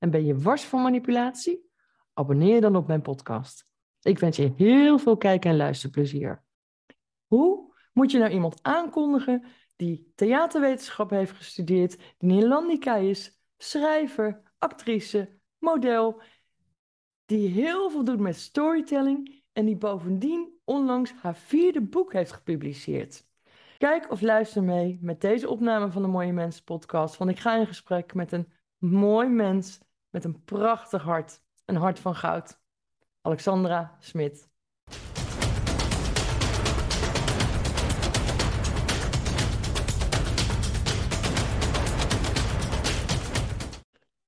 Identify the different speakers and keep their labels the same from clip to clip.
Speaker 1: En ben je wars van manipulatie? Abonneer dan op mijn podcast. Ik wens je heel veel kijk- en luisterplezier. Hoe moet je nou iemand aankondigen die theaterwetenschap heeft gestudeerd, die Nederlandica is, schrijver, actrice, model, die heel veel doet met storytelling en die bovendien onlangs haar vierde boek heeft gepubliceerd? Kijk of luister mee met deze opname van de Mooie Mensen podcast, want ik ga in gesprek met een mooi mens met een prachtig hart. Een hart van goud. Alexandra Smit.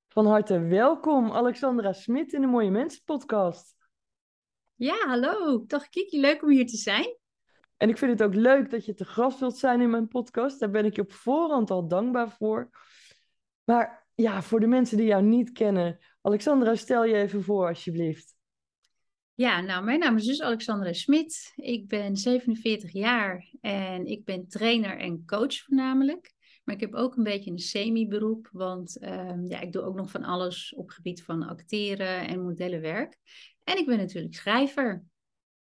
Speaker 1: Van harte welkom, Alexandra Smit in de Mooie Mensen podcast.
Speaker 2: Ja, hallo. Dag Kiki, leuk om hier te zijn.
Speaker 1: En ik vind het ook leuk dat je te gast wilt zijn in mijn podcast. Daar ben ik je op voorhand al dankbaar voor. Maar ja, voor de mensen die jou niet kennen, Alexandra, stel je even voor alsjeblieft.
Speaker 2: Ja, nou, mijn naam is dus Alexandra Smit. Ik ben 47 jaar en ik ben trainer en coach voornamelijk. Maar ik heb ook een beetje een semi-beroep, want ehm, ja, ik doe ook nog van alles op gebied van acteren en modellenwerk. En ik ben natuurlijk schrijver.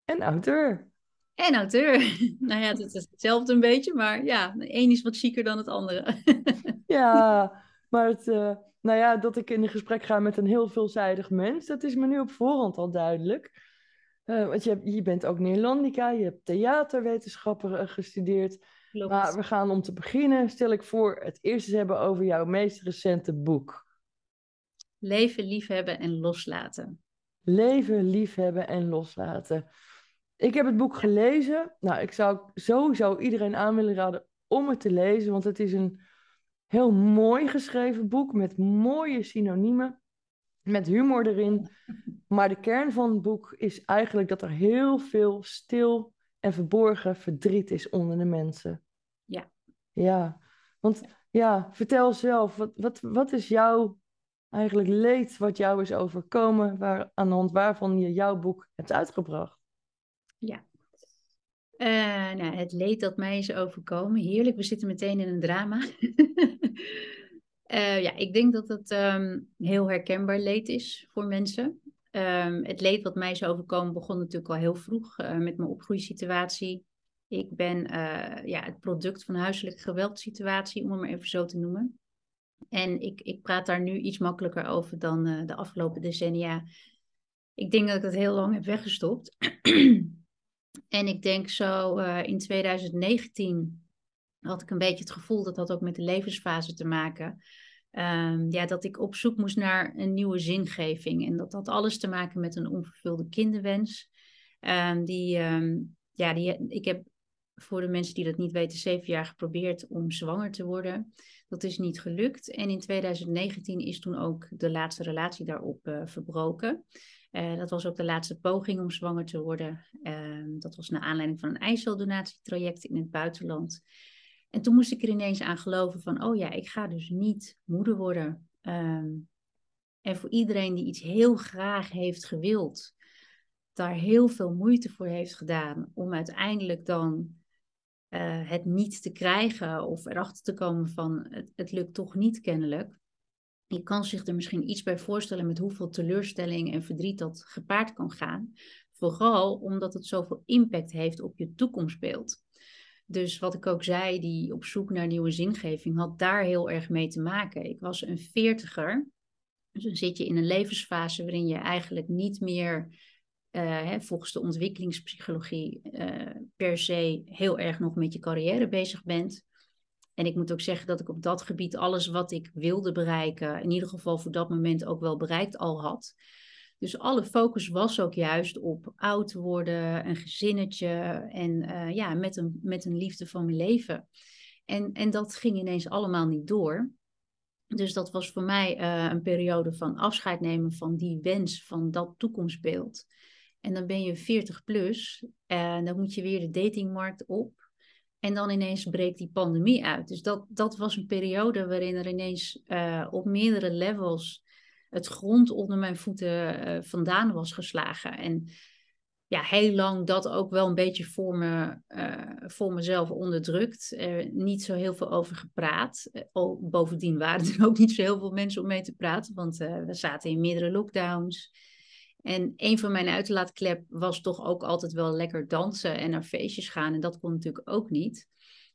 Speaker 1: En auteur.
Speaker 2: En auteur. nou ja, het is hetzelfde een beetje, maar ja, de een is wat chiquer dan het andere.
Speaker 1: ja, Maar het, uh, nou ja, dat ik in een gesprek ga met een heel veelzijdig mens, dat is me nu op voorhand al duidelijk. Uh, want je, je bent ook Nederlandica, je hebt theaterwetenschappen uh, gestudeerd. Klopt. Maar we gaan om te beginnen, stel ik voor, het eerst eens hebben over jouw meest recente boek.
Speaker 2: Leven, liefhebben en loslaten.
Speaker 1: Leven, liefhebben en loslaten. Ik heb het boek gelezen. Nou, ik zou sowieso iedereen aan willen raden om het te lezen, want het is een heel mooi geschreven boek met mooie synoniemen, met humor erin. Maar de kern van het boek is eigenlijk dat er heel veel stil en verborgen verdriet is onder de mensen.
Speaker 2: Ja.
Speaker 1: Ja, want ja, vertel zelf, wat, wat, wat is jouw eigenlijk leed wat jou is overkomen, waar, aan de hand waarvan je jouw boek hebt uitgebracht?
Speaker 2: Ja, uh, nou, het leed dat mij is overkomen. Heerlijk, we zitten meteen in een drama. uh, ja, ik denk dat het um, heel herkenbaar leed is voor mensen. Um, het leed wat mij is overkomen begon natuurlijk al heel vroeg uh, met mijn opgroeisituatie. Ik ben ja, het product van een huiselijke geweldsituatie, om het maar even zo te noemen. En ik, ik praat daar nu iets makkelijker over dan de afgelopen decennia. Ik denk dat ik het heel lang heb weggestopt. En ik denk zo uh, in 2019 had ik een beetje het gevoel dat dat ook met de levensfase te maken. Um, ja, dat ik op zoek moest naar een nieuwe zingeving. En dat had alles te maken met een onvervulde kinderwens. Um, die, um, ja, die, ik heb voor de mensen die dat niet weten, zeven jaar geprobeerd om zwanger te worden. Dat is niet gelukt. En in 2019 is toen ook de laatste relatie daarop uh, verbroken. Uh, dat was ook de laatste poging om zwanger te worden. Uh, dat was naar aanleiding van een eiceldonatietraject in het buitenland. En toen moest ik er ineens aan geloven van, oh ja, ik ga dus niet moeder worden. Um, en voor iedereen die iets heel graag heeft gewild, daar heel veel moeite voor heeft gedaan om uiteindelijk dan uh, het niet te krijgen of erachter te komen van het, het lukt toch niet kennelijk. Je kan zich er misschien iets bij voorstellen met hoeveel teleurstelling en verdriet dat gepaard kan gaan. Vooral omdat het zoveel impact heeft op je toekomstbeeld. Dus wat ik ook zei, die op zoek naar nieuwe zingeving, had daar heel erg mee te maken. Ik was een veertiger. Dus dan zit je in een levensfase waarin je eigenlijk niet meer, uh, hè, volgens de ontwikkelingspsychologie, uh, per se heel erg nog met je carrière bezig bent. En ik moet ook zeggen dat ik op dat gebied alles wat ik wilde bereiken, in ieder geval voor dat moment ook wel bereikt al had. Dus alle focus was ook juist op oud worden, een gezinnetje en uh, ja, met een, met een liefde van mijn leven. En, en dat ging ineens allemaal niet door. Dus dat was voor mij uh, een periode van afscheid nemen van die wens, van dat toekomstbeeld. En dan ben je 40 plus en dan moet je weer de datingmarkt op. En dan ineens breekt die pandemie uit. Dus dat, dat was een periode waarin er ineens uh, op meerdere levels het grond onder mijn voeten uh, vandaan was geslagen. En ja, heel lang dat ook wel een beetje voor, me, uh, voor mezelf onderdrukt. Er niet zo heel veel over gepraat. Uh, bovendien waren er ook niet zo heel veel mensen om mee te praten, want we zaten in meerdere lockdowns. En een van mijn uitlaatklep was toch ook altijd wel lekker dansen en naar feestjes gaan. En dat kon natuurlijk ook niet.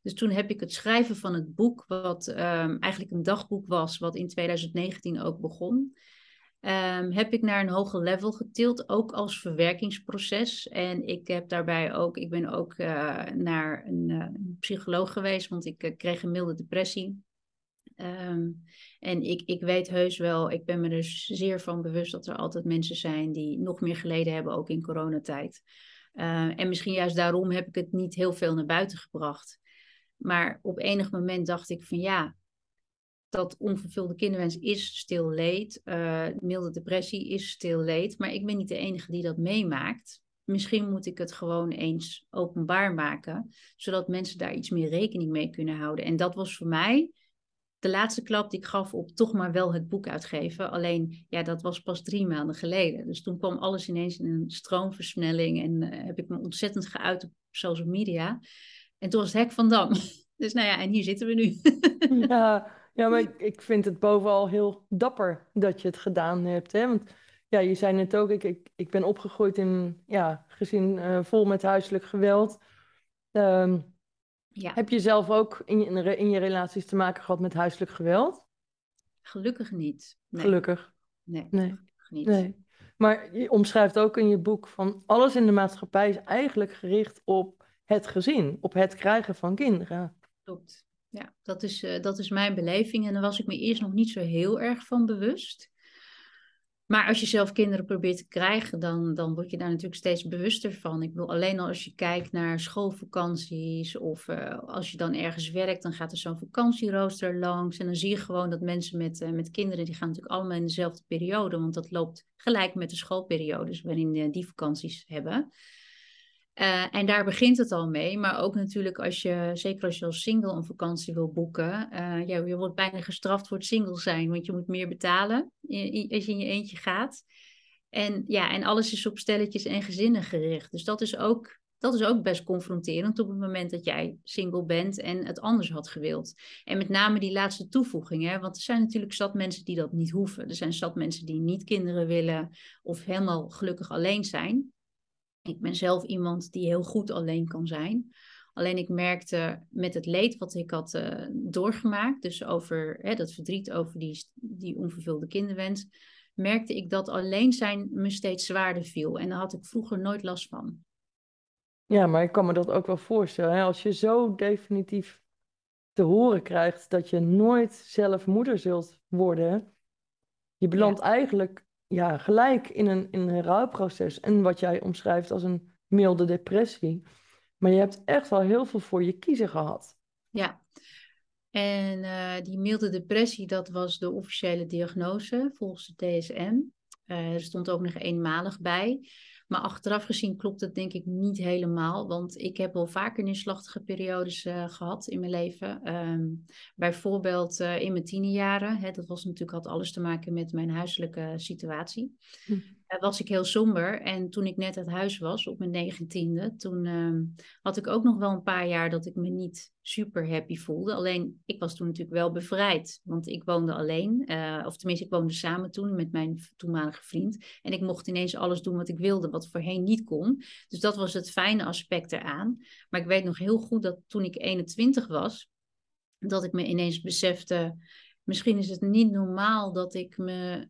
Speaker 2: Dus toen heb ik het schrijven van het boek, wat um, eigenlijk een dagboek was, wat in 2019 ook begon. Um, heb ik naar een hoger level getild, ook als verwerkingsproces. En ik heb daarbij ook, ik ben ook uh, naar een, uh, psycholoog geweest, want ik uh, kreeg een milde depressie. Um, en ik, ik weet heus wel, ik ben me er zeer van bewust dat er altijd mensen zijn die nog meer geleden hebben, ook in coronatijd. en misschien juist daarom heb ik het niet heel veel naar buiten gebracht. Maar op enig moment dacht ik van ja, dat onvervulde kinderwens is stil leed. Uh, milde depressie is stil leed. Maar ik ben niet de enige die dat meemaakt. Misschien moet ik het gewoon eens openbaar maken, zodat mensen daar iets meer rekening mee kunnen houden. En dat was voor mij de laatste klap die ik gaf op toch maar wel het boek uitgeven. Alleen, ja, dat was pas drie maanden geleden. Dus toen kwam alles ineens in een stroomversnelling en uh, heb ik me ontzettend geuit op social media. En toen was het hek van Dam. Dus nou ja, en hier zitten we nu.
Speaker 1: ja, ja, maar ik, vind het bovenal heel dapper dat je het gedaan hebt. Hè? Want ja, je zei net ook, ik, ik, ik ben opgegroeid in ja, gezin uh, vol met huiselijk geweld. Um, ja. Heb je zelf ook in je, in je relaties te maken gehad met huiselijk geweld?
Speaker 2: Gelukkig niet.
Speaker 1: Nee. Gelukkig.
Speaker 2: Nee, nee. Gelukkig niet.
Speaker 1: Nee. Maar je omschrijft ook in je boek van alles in de maatschappij is eigenlijk gericht op het gezin, op het krijgen van kinderen.
Speaker 2: Klopt. Ja, dat is, uh, dat is mijn beleving. En daar was ik me eerst nog niet zo heel erg van bewust. Maar als je zelf kinderen probeert te krijgen, dan, dan word je daar natuurlijk steeds bewuster van. Ik wil alleen al als je kijkt naar schoolvakanties of uh, als je dan ergens werkt, dan gaat er zo'n vakantierooster langs. En dan zie je gewoon dat mensen met, uh, met kinderen, die gaan natuurlijk allemaal in dezelfde periode, want dat loopt gelijk met de schoolperiodes waarin uh, die vakanties hebben. Uh, en daar begint het al mee. Maar ook natuurlijk als je, zeker als je als single een vakantie wil boeken. Uh, ja, je wordt bijna gestraft voor het single zijn. Want je moet meer betalen als je in je eentje gaat. En ja, en alles is op stelletjes en gezinnen gericht. Dus dat is ook, dat is ook best confronterend op het moment dat jij single bent en het anders had gewild. En met name die laatste toevoeging. Hè? Want er zijn natuurlijk zat mensen die dat niet hoeven. Er zijn zat mensen die niet kinderen willen of helemaal gelukkig alleen zijn. Ik ben zelf iemand die heel goed alleen kan zijn. Alleen ik merkte met het leed wat ik had uh, doorgemaakt, dus over hè, dat verdriet over die, die onvervulde kinderwens, merkte ik dat alleen zijn me steeds zwaarder viel. En daar had ik vroeger nooit last van.
Speaker 1: Ja, maar ik kan me dat ook wel voorstellen. Hè? Als je zo definitief te horen krijgt dat je nooit zelf moeder zult worden, je belandt eigenlijk ja, gelijk in een, in een rouwproces. En wat jij omschrijft als een milde depressie. Maar je hebt echt wel heel veel voor je kiezen gehad.
Speaker 2: Ja, en uh, die milde depressie, dat was de officiële diagnose volgens de DSM. Uh, er stond ook nog eenmalig bij. Maar achteraf gezien klopt het denk ik niet helemaal. Want ik heb wel vaker neerslachtige periodes uh, gehad in mijn leven. Um, bijvoorbeeld uh, in mijn tienerjaren. Hè, dat was natuurlijk had alles te maken met mijn huiselijke situatie. Hm. Eh, was ik heel somber. En toen ik net uit huis was, op mijn negentiende, toen uh, had ik ook nog wel een paar jaar dat ik me niet super happy voelde. Alleen, ik was toen natuurlijk wel bevrijd, want ik woonde alleen. Uh, of tenminste, ik woonde samen toen met mijn toenmalige vriend. En ik mocht ineens alles doen wat ik wilde, wat voorheen niet kon. Dus dat was het fijne aspect eraan. Maar ik weet nog heel goed dat toen ik 21 was, dat ik me ineens besefte... Misschien is het niet normaal dat ik me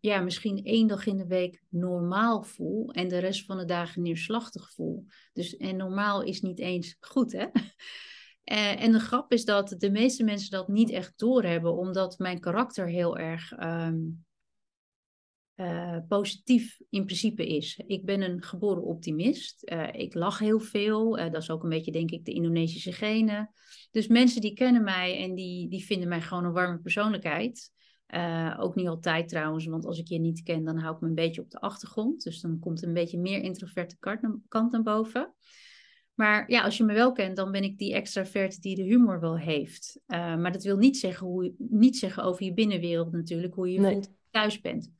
Speaker 2: ja, misschien één dag in de week normaal voel en de rest van de dagen neerslachtig voel. Dus, en normaal is niet eens goed, hè? Eh, en de grap is dat de meeste mensen dat niet echt doorhebben, omdat mijn karakter heel erg um, uh, positief in principe is. Ik ben een geboren optimist. Uh, ik lach heel veel. Dat is ook een beetje, denk ik, de Indonesische genen. Dus mensen die kennen mij en die, die vinden mij gewoon een warme persoonlijkheid. Ook niet altijd trouwens, want als ik je niet ken, dan hou ik me een beetje op de achtergrond. Dus dan komt een beetje meer introverte kant naar boven. Maar ja, als je me wel kent, dan ben ik die extravert die de humor wel heeft. maar dat wil niet zeggen, hoe, niet zeggen over je binnenwereld natuurlijk, hoe je je nee. voelt thuis bent.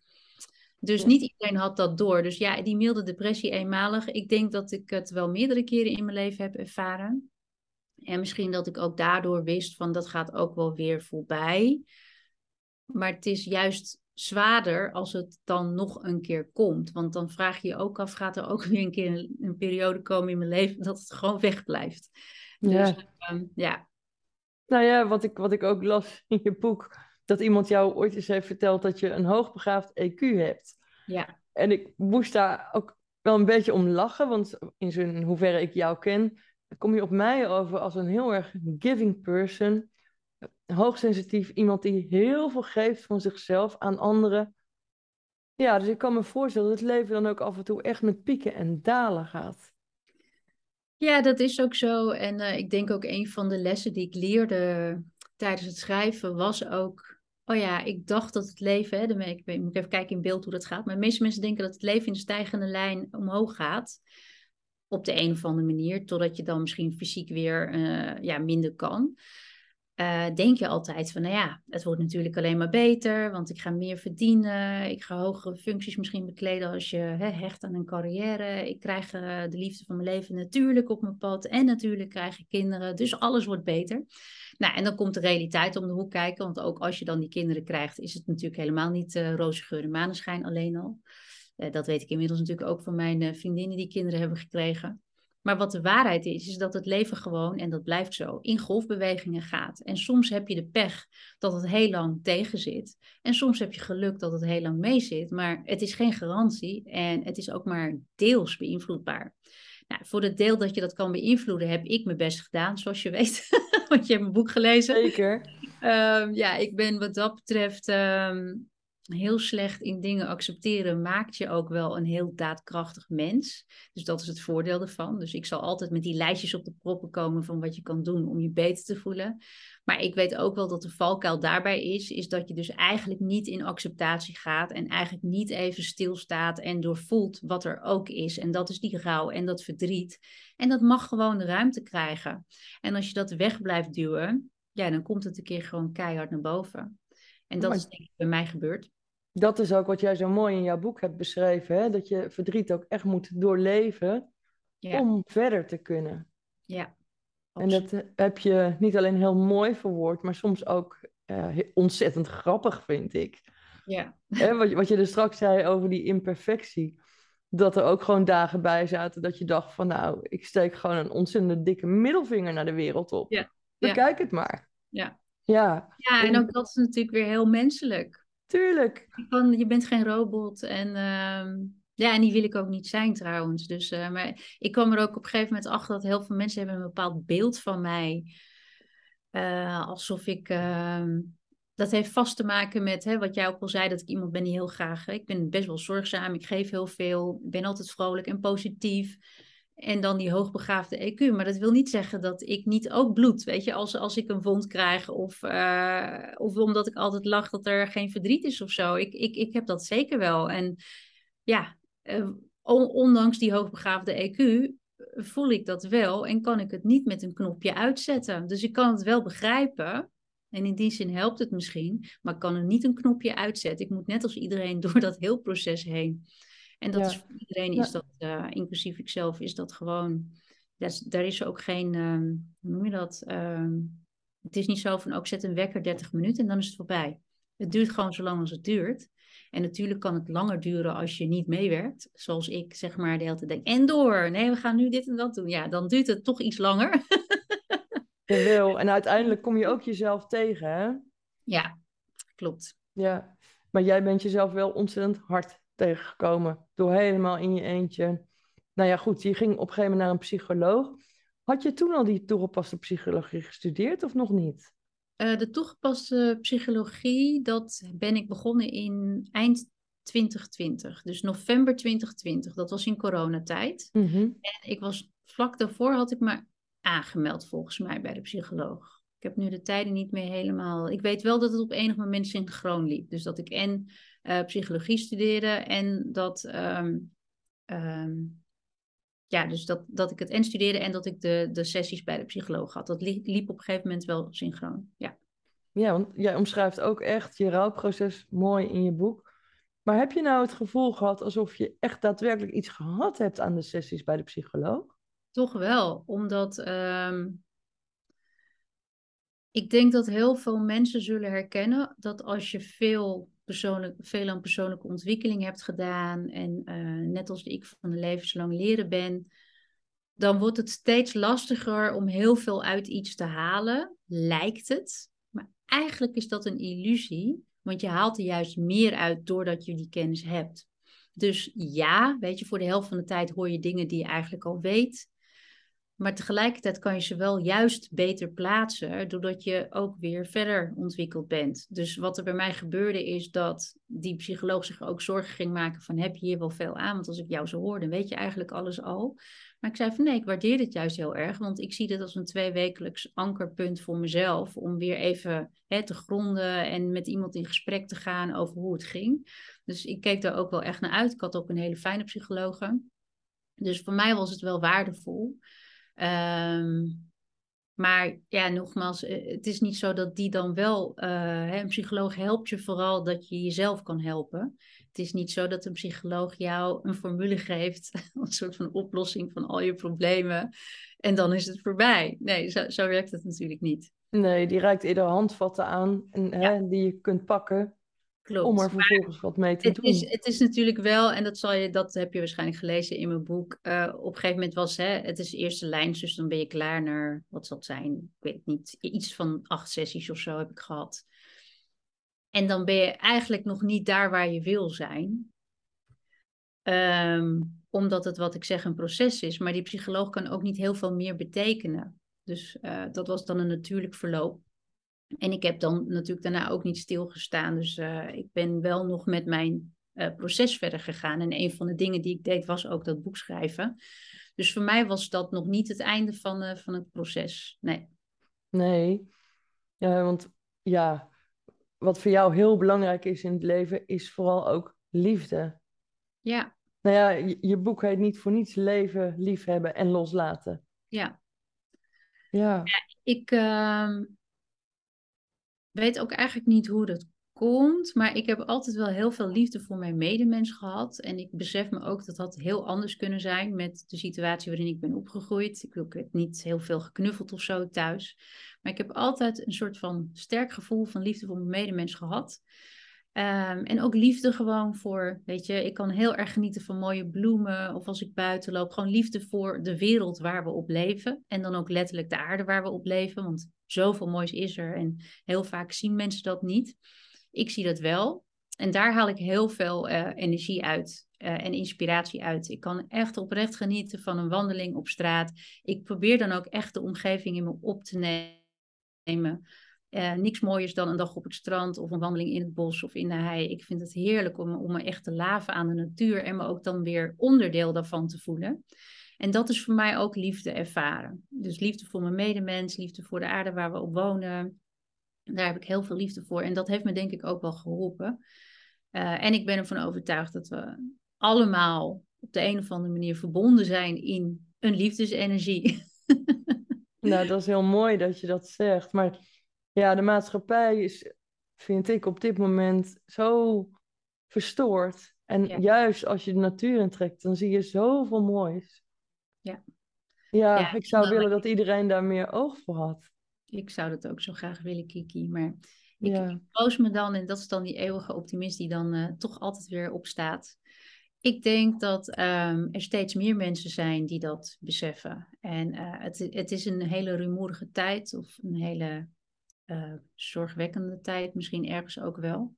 Speaker 2: Dus niet iedereen had dat door. Dus ja, die milde depressie eenmalig. Ik denk dat ik het wel meerdere keren in mijn leven heb ervaren. En misschien dat ik ook daardoor wist van dat gaat ook wel weer voorbij. Maar het is juist zwaarder als het dan nog een keer komt. Want dan vraag je je ook af, gaat er ook weer een keer een, een periode komen in mijn leven dat het gewoon wegblijft. Dus ja. Ehm, ja.
Speaker 1: Nou ja, wat ik, wat ik ook las in je boek, dat iemand jou ooit eens heeft verteld dat je een hoogbegaafd EQ hebt.
Speaker 2: Ja.
Speaker 1: En ik moest daar ook wel een beetje om lachen, want in zo'n hoeverre ik jou ken, kom je op mij over als een heel erg giving person. Hoogsensitief, iemand die heel veel geeft van zichzelf aan anderen. Ja, dus ik kan me voorstellen dat het leven dan ook af en toe echt met pieken en dalen gaat.
Speaker 2: Ja, dat is ook zo. En uh, ik denk ook een van de lessen die ik leerde tijdens het schrijven was ook oh ja, ik dacht dat het leven, hè, dan ik, ik moet even kijken in beeld hoe dat gaat, maar de meeste mensen denken dat het leven in de stijgende lijn omhoog gaat. Op de een of andere manier, totdat je dan misschien fysiek weer uh, ja, minder kan. Uh, denk je altijd van, nou ja, het wordt natuurlijk alleen maar beter, want ik ga meer verdienen, ik ga hogere functies misschien bekleden als je hè, hecht aan een carrière, ik krijg uh, de liefde van mijn leven natuurlijk op mijn pad en natuurlijk krijg ik kinderen, dus alles wordt beter. Nou, en dan komt de realiteit om de hoek kijken, want ook als je dan die kinderen krijgt, is het natuurlijk helemaal niet uh, roze geur en maneschijn alleen al. Dat weet ik inmiddels natuurlijk ook van mijn vriendinnen die kinderen hebben gekregen. Maar wat de waarheid is, is dat het leven gewoon, en dat blijft zo, in golfbewegingen gaat. En soms heb je de pech dat het heel lang tegen zit. En soms heb je geluk dat het heel lang mee zit. Maar het is geen garantie en het is ook maar deels beïnvloedbaar. Nou, voor het deel dat je dat kan beïnvloeden, heb ik mijn best gedaan, zoals je weet. Want je hebt mijn boek gelezen.
Speaker 1: Zeker.
Speaker 2: Um, ja, ik ben wat dat betreft um, heel slecht in dingen accepteren. Maakt je ook wel een heel daadkrachtig mens. Dus dat is het voordeel ervan. Dus ik zal altijd met die lijstjes op de proppen komen van wat je kan doen om je beter te voelen. Maar ik weet ook wel dat de valkuil daarbij is, is dat je dus eigenlijk niet in acceptatie gaat en eigenlijk niet even stilstaat en doorvoelt wat er ook is. En dat is die rouw en dat verdriet. En dat mag gewoon de ruimte krijgen. En als je dat weg blijft duwen, ja, dan komt het een keer gewoon keihard naar boven. En dat is denk ik bij mij gebeurd.
Speaker 1: Dat is ook wat jij zo mooi in jouw boek hebt beschreven, hè? dat je verdriet ook echt moet doorleven om verder te kunnen.
Speaker 2: Ja.
Speaker 1: En dat eh, heb je niet alleen heel mooi verwoord, maar soms ook uh, ontzettend grappig, vind ik.
Speaker 2: Ja.
Speaker 1: wat, wat je er straks zei over die imperfectie. Dat er ook gewoon dagen bij zaten dat je dacht van nou, ik steek gewoon een ontzettend dikke middelvinger naar de wereld op.
Speaker 2: Ja.
Speaker 1: Bekijk het maar.
Speaker 2: Ja.
Speaker 1: Ja.
Speaker 2: ja, en ook dat is natuurlijk weer heel menselijk.
Speaker 1: Tuurlijk.
Speaker 2: Je, bent geen robot en uh, ja, en die wil ik ook niet zijn trouwens. Dus, uh, maar ik kwam er ook op een gegeven moment achter dat heel veel mensen hebben een bepaald beeld van mij. Uh, alsof ik. Uh, dat heeft vast te maken met hè, wat jij ook al zei, dat ik iemand ben die heel graag. Ik ben best wel zorgzaam, ik geef heel veel, ik ben altijd vrolijk en positief. En dan die hoogbegaafde EQ. Maar dat wil niet zeggen dat ik niet ook bloed. Weet je, als, als ik een wond krijg of, uh, of omdat ik altijd lach dat er geen verdriet is of zo. Ik, ik, ik heb dat zeker wel. En ja, uh, ondanks die hoogbegaafde EQ voel ik dat wel en kan ik het niet met een knopje uitzetten. Dus ik kan het wel begrijpen. En in die zin helpt het misschien, maar ik kan er niet een knopje uitzetten. Ik moet net als iedereen door dat heel proces heen. En dat is voor iedereen, is dat, uh, inclusief ikzelf, is dat gewoon. Dat daar is ook geen, um, hoe noem je dat? Um, het is niet zo van ook zet een wekker 30 minuten en dan is het voorbij. Het duurt gewoon zo lang als het duurt. En natuurlijk kan het langer duren als je niet meewerkt. Zoals ik zeg maar de hele tijd denk, en door. Nee, we gaan nu dit en dat doen. Ja, dan duurt het toch iets langer.
Speaker 1: wil. En uiteindelijk kom je ook jezelf tegen, hè?
Speaker 2: Ja, klopt.
Speaker 1: Ja, maar jij bent jezelf wel ontzettend hard tegengekomen. Door helemaal in je eentje. Nou ja, goed, je ging op een gegeven moment naar een psycholoog. Had je toen al die toegepaste psychologie gestudeerd of nog niet?
Speaker 2: Uh, de toegepaste psychologie, dat ben ik begonnen in eind 2020. Dus november 2020. Dat was in coronatijd.
Speaker 1: Mhm.
Speaker 2: En ik was vlak daarvoor had ik me aangemeld volgens mij bij de psycholoog. Ik heb nu de tijden niet meer helemaal. Ik weet wel dat het op enig moment synchroon liep. Dus dat ik en eh, psychologie studeerde en dat. ehm, ehm, ja, dus dat, dat ik het en studeerde en dat ik de, de sessies bij de psycholoog had. Dat li- liep op een gegeven moment wel synchroon. Ja.
Speaker 1: Ja, want jij omschrijft ook echt je rouwproces mooi in je boek. Maar heb je nou het gevoel gehad alsof je echt daadwerkelijk iets gehad hebt aan de sessies bij de psycholoog?
Speaker 2: Toch wel, omdat ehm, ik denk dat heel veel mensen zullen herkennen dat als je veel, persoonlijk, veel aan persoonlijke ontwikkeling hebt gedaan en eh, net als ik van de levenslang leren ben, dan wordt het steeds lastiger om heel veel uit iets te halen, lijkt het. Maar eigenlijk is dat een illusie, want je haalt er juist meer uit doordat je die kennis hebt. Dus ja, weet je, voor de helft van de tijd hoor je dingen die je eigenlijk al weet. Maar tegelijkertijd kan je ze wel juist beter plaatsen, doordat je ook weer verder ontwikkeld bent. Dus wat er bij mij gebeurde is dat die psycholoog zich ook zorgen ging maken van heb je hier wel veel aan? Want als ik jou zo hoor, dan weet je eigenlijk alles al. Maar ik zei van nee, ik waardeer dit juist heel erg, want ik zie dit als een tweewekelijks ankerpunt voor mezelf. Om weer even hè, te gronden en met iemand in gesprek te gaan over hoe het ging. Dus ik keek daar ook wel echt naar uit. Ik had ook een hele fijne psychologe. Dus voor mij was het wel waardevol. Ehm, maar ja, nogmaals, eh, het is niet zo dat die dan wel, eh, een psycholoog helpt je vooral dat je jezelf kan helpen. Het is niet zo dat een psycholoog jou een formule geeft, een soort van oplossing van al je problemen, en dan is het voorbij. Nee, zo, zo werkt het natuurlijk niet.
Speaker 1: Nee, die reikt eerder handvatten aan en, hè, die je kunt pakken
Speaker 2: Klopt.
Speaker 1: om er vervolgens wat mee te
Speaker 2: Het
Speaker 1: doen.
Speaker 2: is, het is natuurlijk wel, en dat, zal je, dat heb je waarschijnlijk gelezen in mijn boek. eh, op een gegeven moment was hè, het is eerste lijn, dus dan ben je klaar naar, wat zal het zijn? Ik weet het niet, iets van acht sessies of zo heb ik gehad. En dan ben je eigenlijk nog niet daar waar je wil zijn. Ehm, omdat het, wat ik zeg, een proces is. Maar die psycholoog kan ook niet heel veel meer betekenen. Dus eh, dat was dan een natuurlijk verloop. En ik heb dan natuurlijk daarna ook niet stilgestaan. Dus eh, ik ben wel nog met mijn eh, proces verder gegaan. En een van de dingen die ik deed was ook dat boek schrijven. Dus voor mij was dat nog niet het einde van, eh, van het proces. Nee.
Speaker 1: Nee, ja, want ja, wat voor jou heel belangrijk is in het leven, is vooral ook liefde.
Speaker 2: Ja,
Speaker 1: Nou ja, je, je boek heet niet voor niets leven, liefhebben en loslaten.
Speaker 2: ja.
Speaker 1: Ja,
Speaker 2: Ik ehm, weet ook eigenlijk niet hoe dat komt, maar ik heb altijd wel heel veel liefde voor mijn medemens gehad. En ik besef me ook dat dat heel anders kunnen zijn met de situatie waarin ik ben opgegroeid. Ik, ik heb niet heel veel geknuffeld of zo thuis. Maar ik heb altijd een soort van sterk gevoel van liefde voor mijn medemens gehad. Ehm, en ook liefde gewoon voor, weet je, ik kan heel erg genieten van mooie bloemen of als ik buiten loop. Gewoon liefde voor de wereld waar we op leven. En dan ook letterlijk de aarde waar we op leven, want zoveel moois is er. En heel vaak zien mensen dat niet. Ik zie dat wel. En daar haal ik heel veel eh, energie uit eh, en inspiratie uit. Ik kan echt oprecht genieten van een wandeling op straat. Ik probeer dan ook echt de omgeving in me op te nemen. Uh, niks mooiers dan een dag op het strand of een wandeling in het bos of in de hei. Ik vind het heerlijk om, om me echt te laven aan de natuur en me ook dan weer onderdeel daarvan te voelen. En dat is voor mij ook liefde ervaren. Dus liefde voor mijn medemens, liefde voor de aarde waar we op wonen. Daar heb ik heel veel liefde voor. En dat heeft me denk ik ook wel geholpen. Uh, en ik ben ervan overtuigd dat we allemaal op de een of andere manier verbonden zijn in een liefdesenergie.
Speaker 1: nou dat is heel mooi dat je dat zegt. Maar ja, de maatschappij is, vind ik, op dit moment zo verstoord. En ja. juist als je de natuur intrekt, dan zie je zoveel moois.
Speaker 2: Ja.
Speaker 1: Ja, ja ik zou willen dat iedereen daar meer oog voor had.
Speaker 2: Ik zou dat ook zo graag willen, Kiki. Maar ik, ja. ik me dan, en dat is dan die eeuwige optimist die dan uh, toch altijd weer opstaat. Ik denk dat um, er steeds meer mensen zijn die dat beseffen. En uh, het, het is een hele rumoerige tijd, of een hele uh, zorgwekkende tijd, misschien ergens ook wel.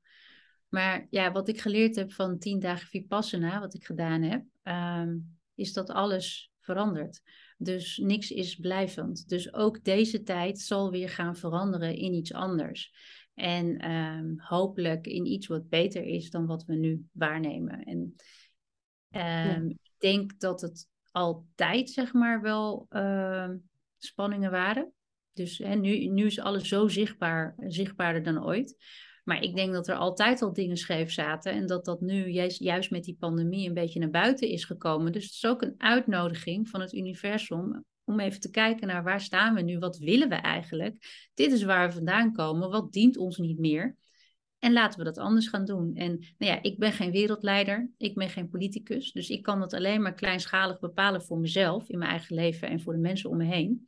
Speaker 2: Maar ja, wat ik geleerd heb van tien dagen Vipassana, wat ik gedaan heb, um, is dat alles verandert. Dus niks is blijvend. Dus ook deze tijd zal weer gaan veranderen in iets anders. En ehm, hopelijk in iets wat beter is dan wat we nu waarnemen. En ehm, ik denk dat het altijd, zeg maar, wel ehm, spanningen waren. Dus hè, nu, nu is alles zo zichtbaar, zichtbaarder dan ooit. Maar ik denk dat er altijd al dingen scheef zaten en dat dat nu juist, juist met die pandemie een beetje naar buiten is gekomen. Dus het is ook een uitnodiging van het universum om even te kijken naar waar staan we nu, wat willen we eigenlijk? Dit is waar we vandaan komen, wat dient ons niet meer? En laten we dat anders gaan doen. En nou ja, ik ben geen wereldleider, ik ben geen politicus, dus ik kan dat alleen maar kleinschalig bepalen voor mezelf in mijn eigen leven en voor de mensen om me heen.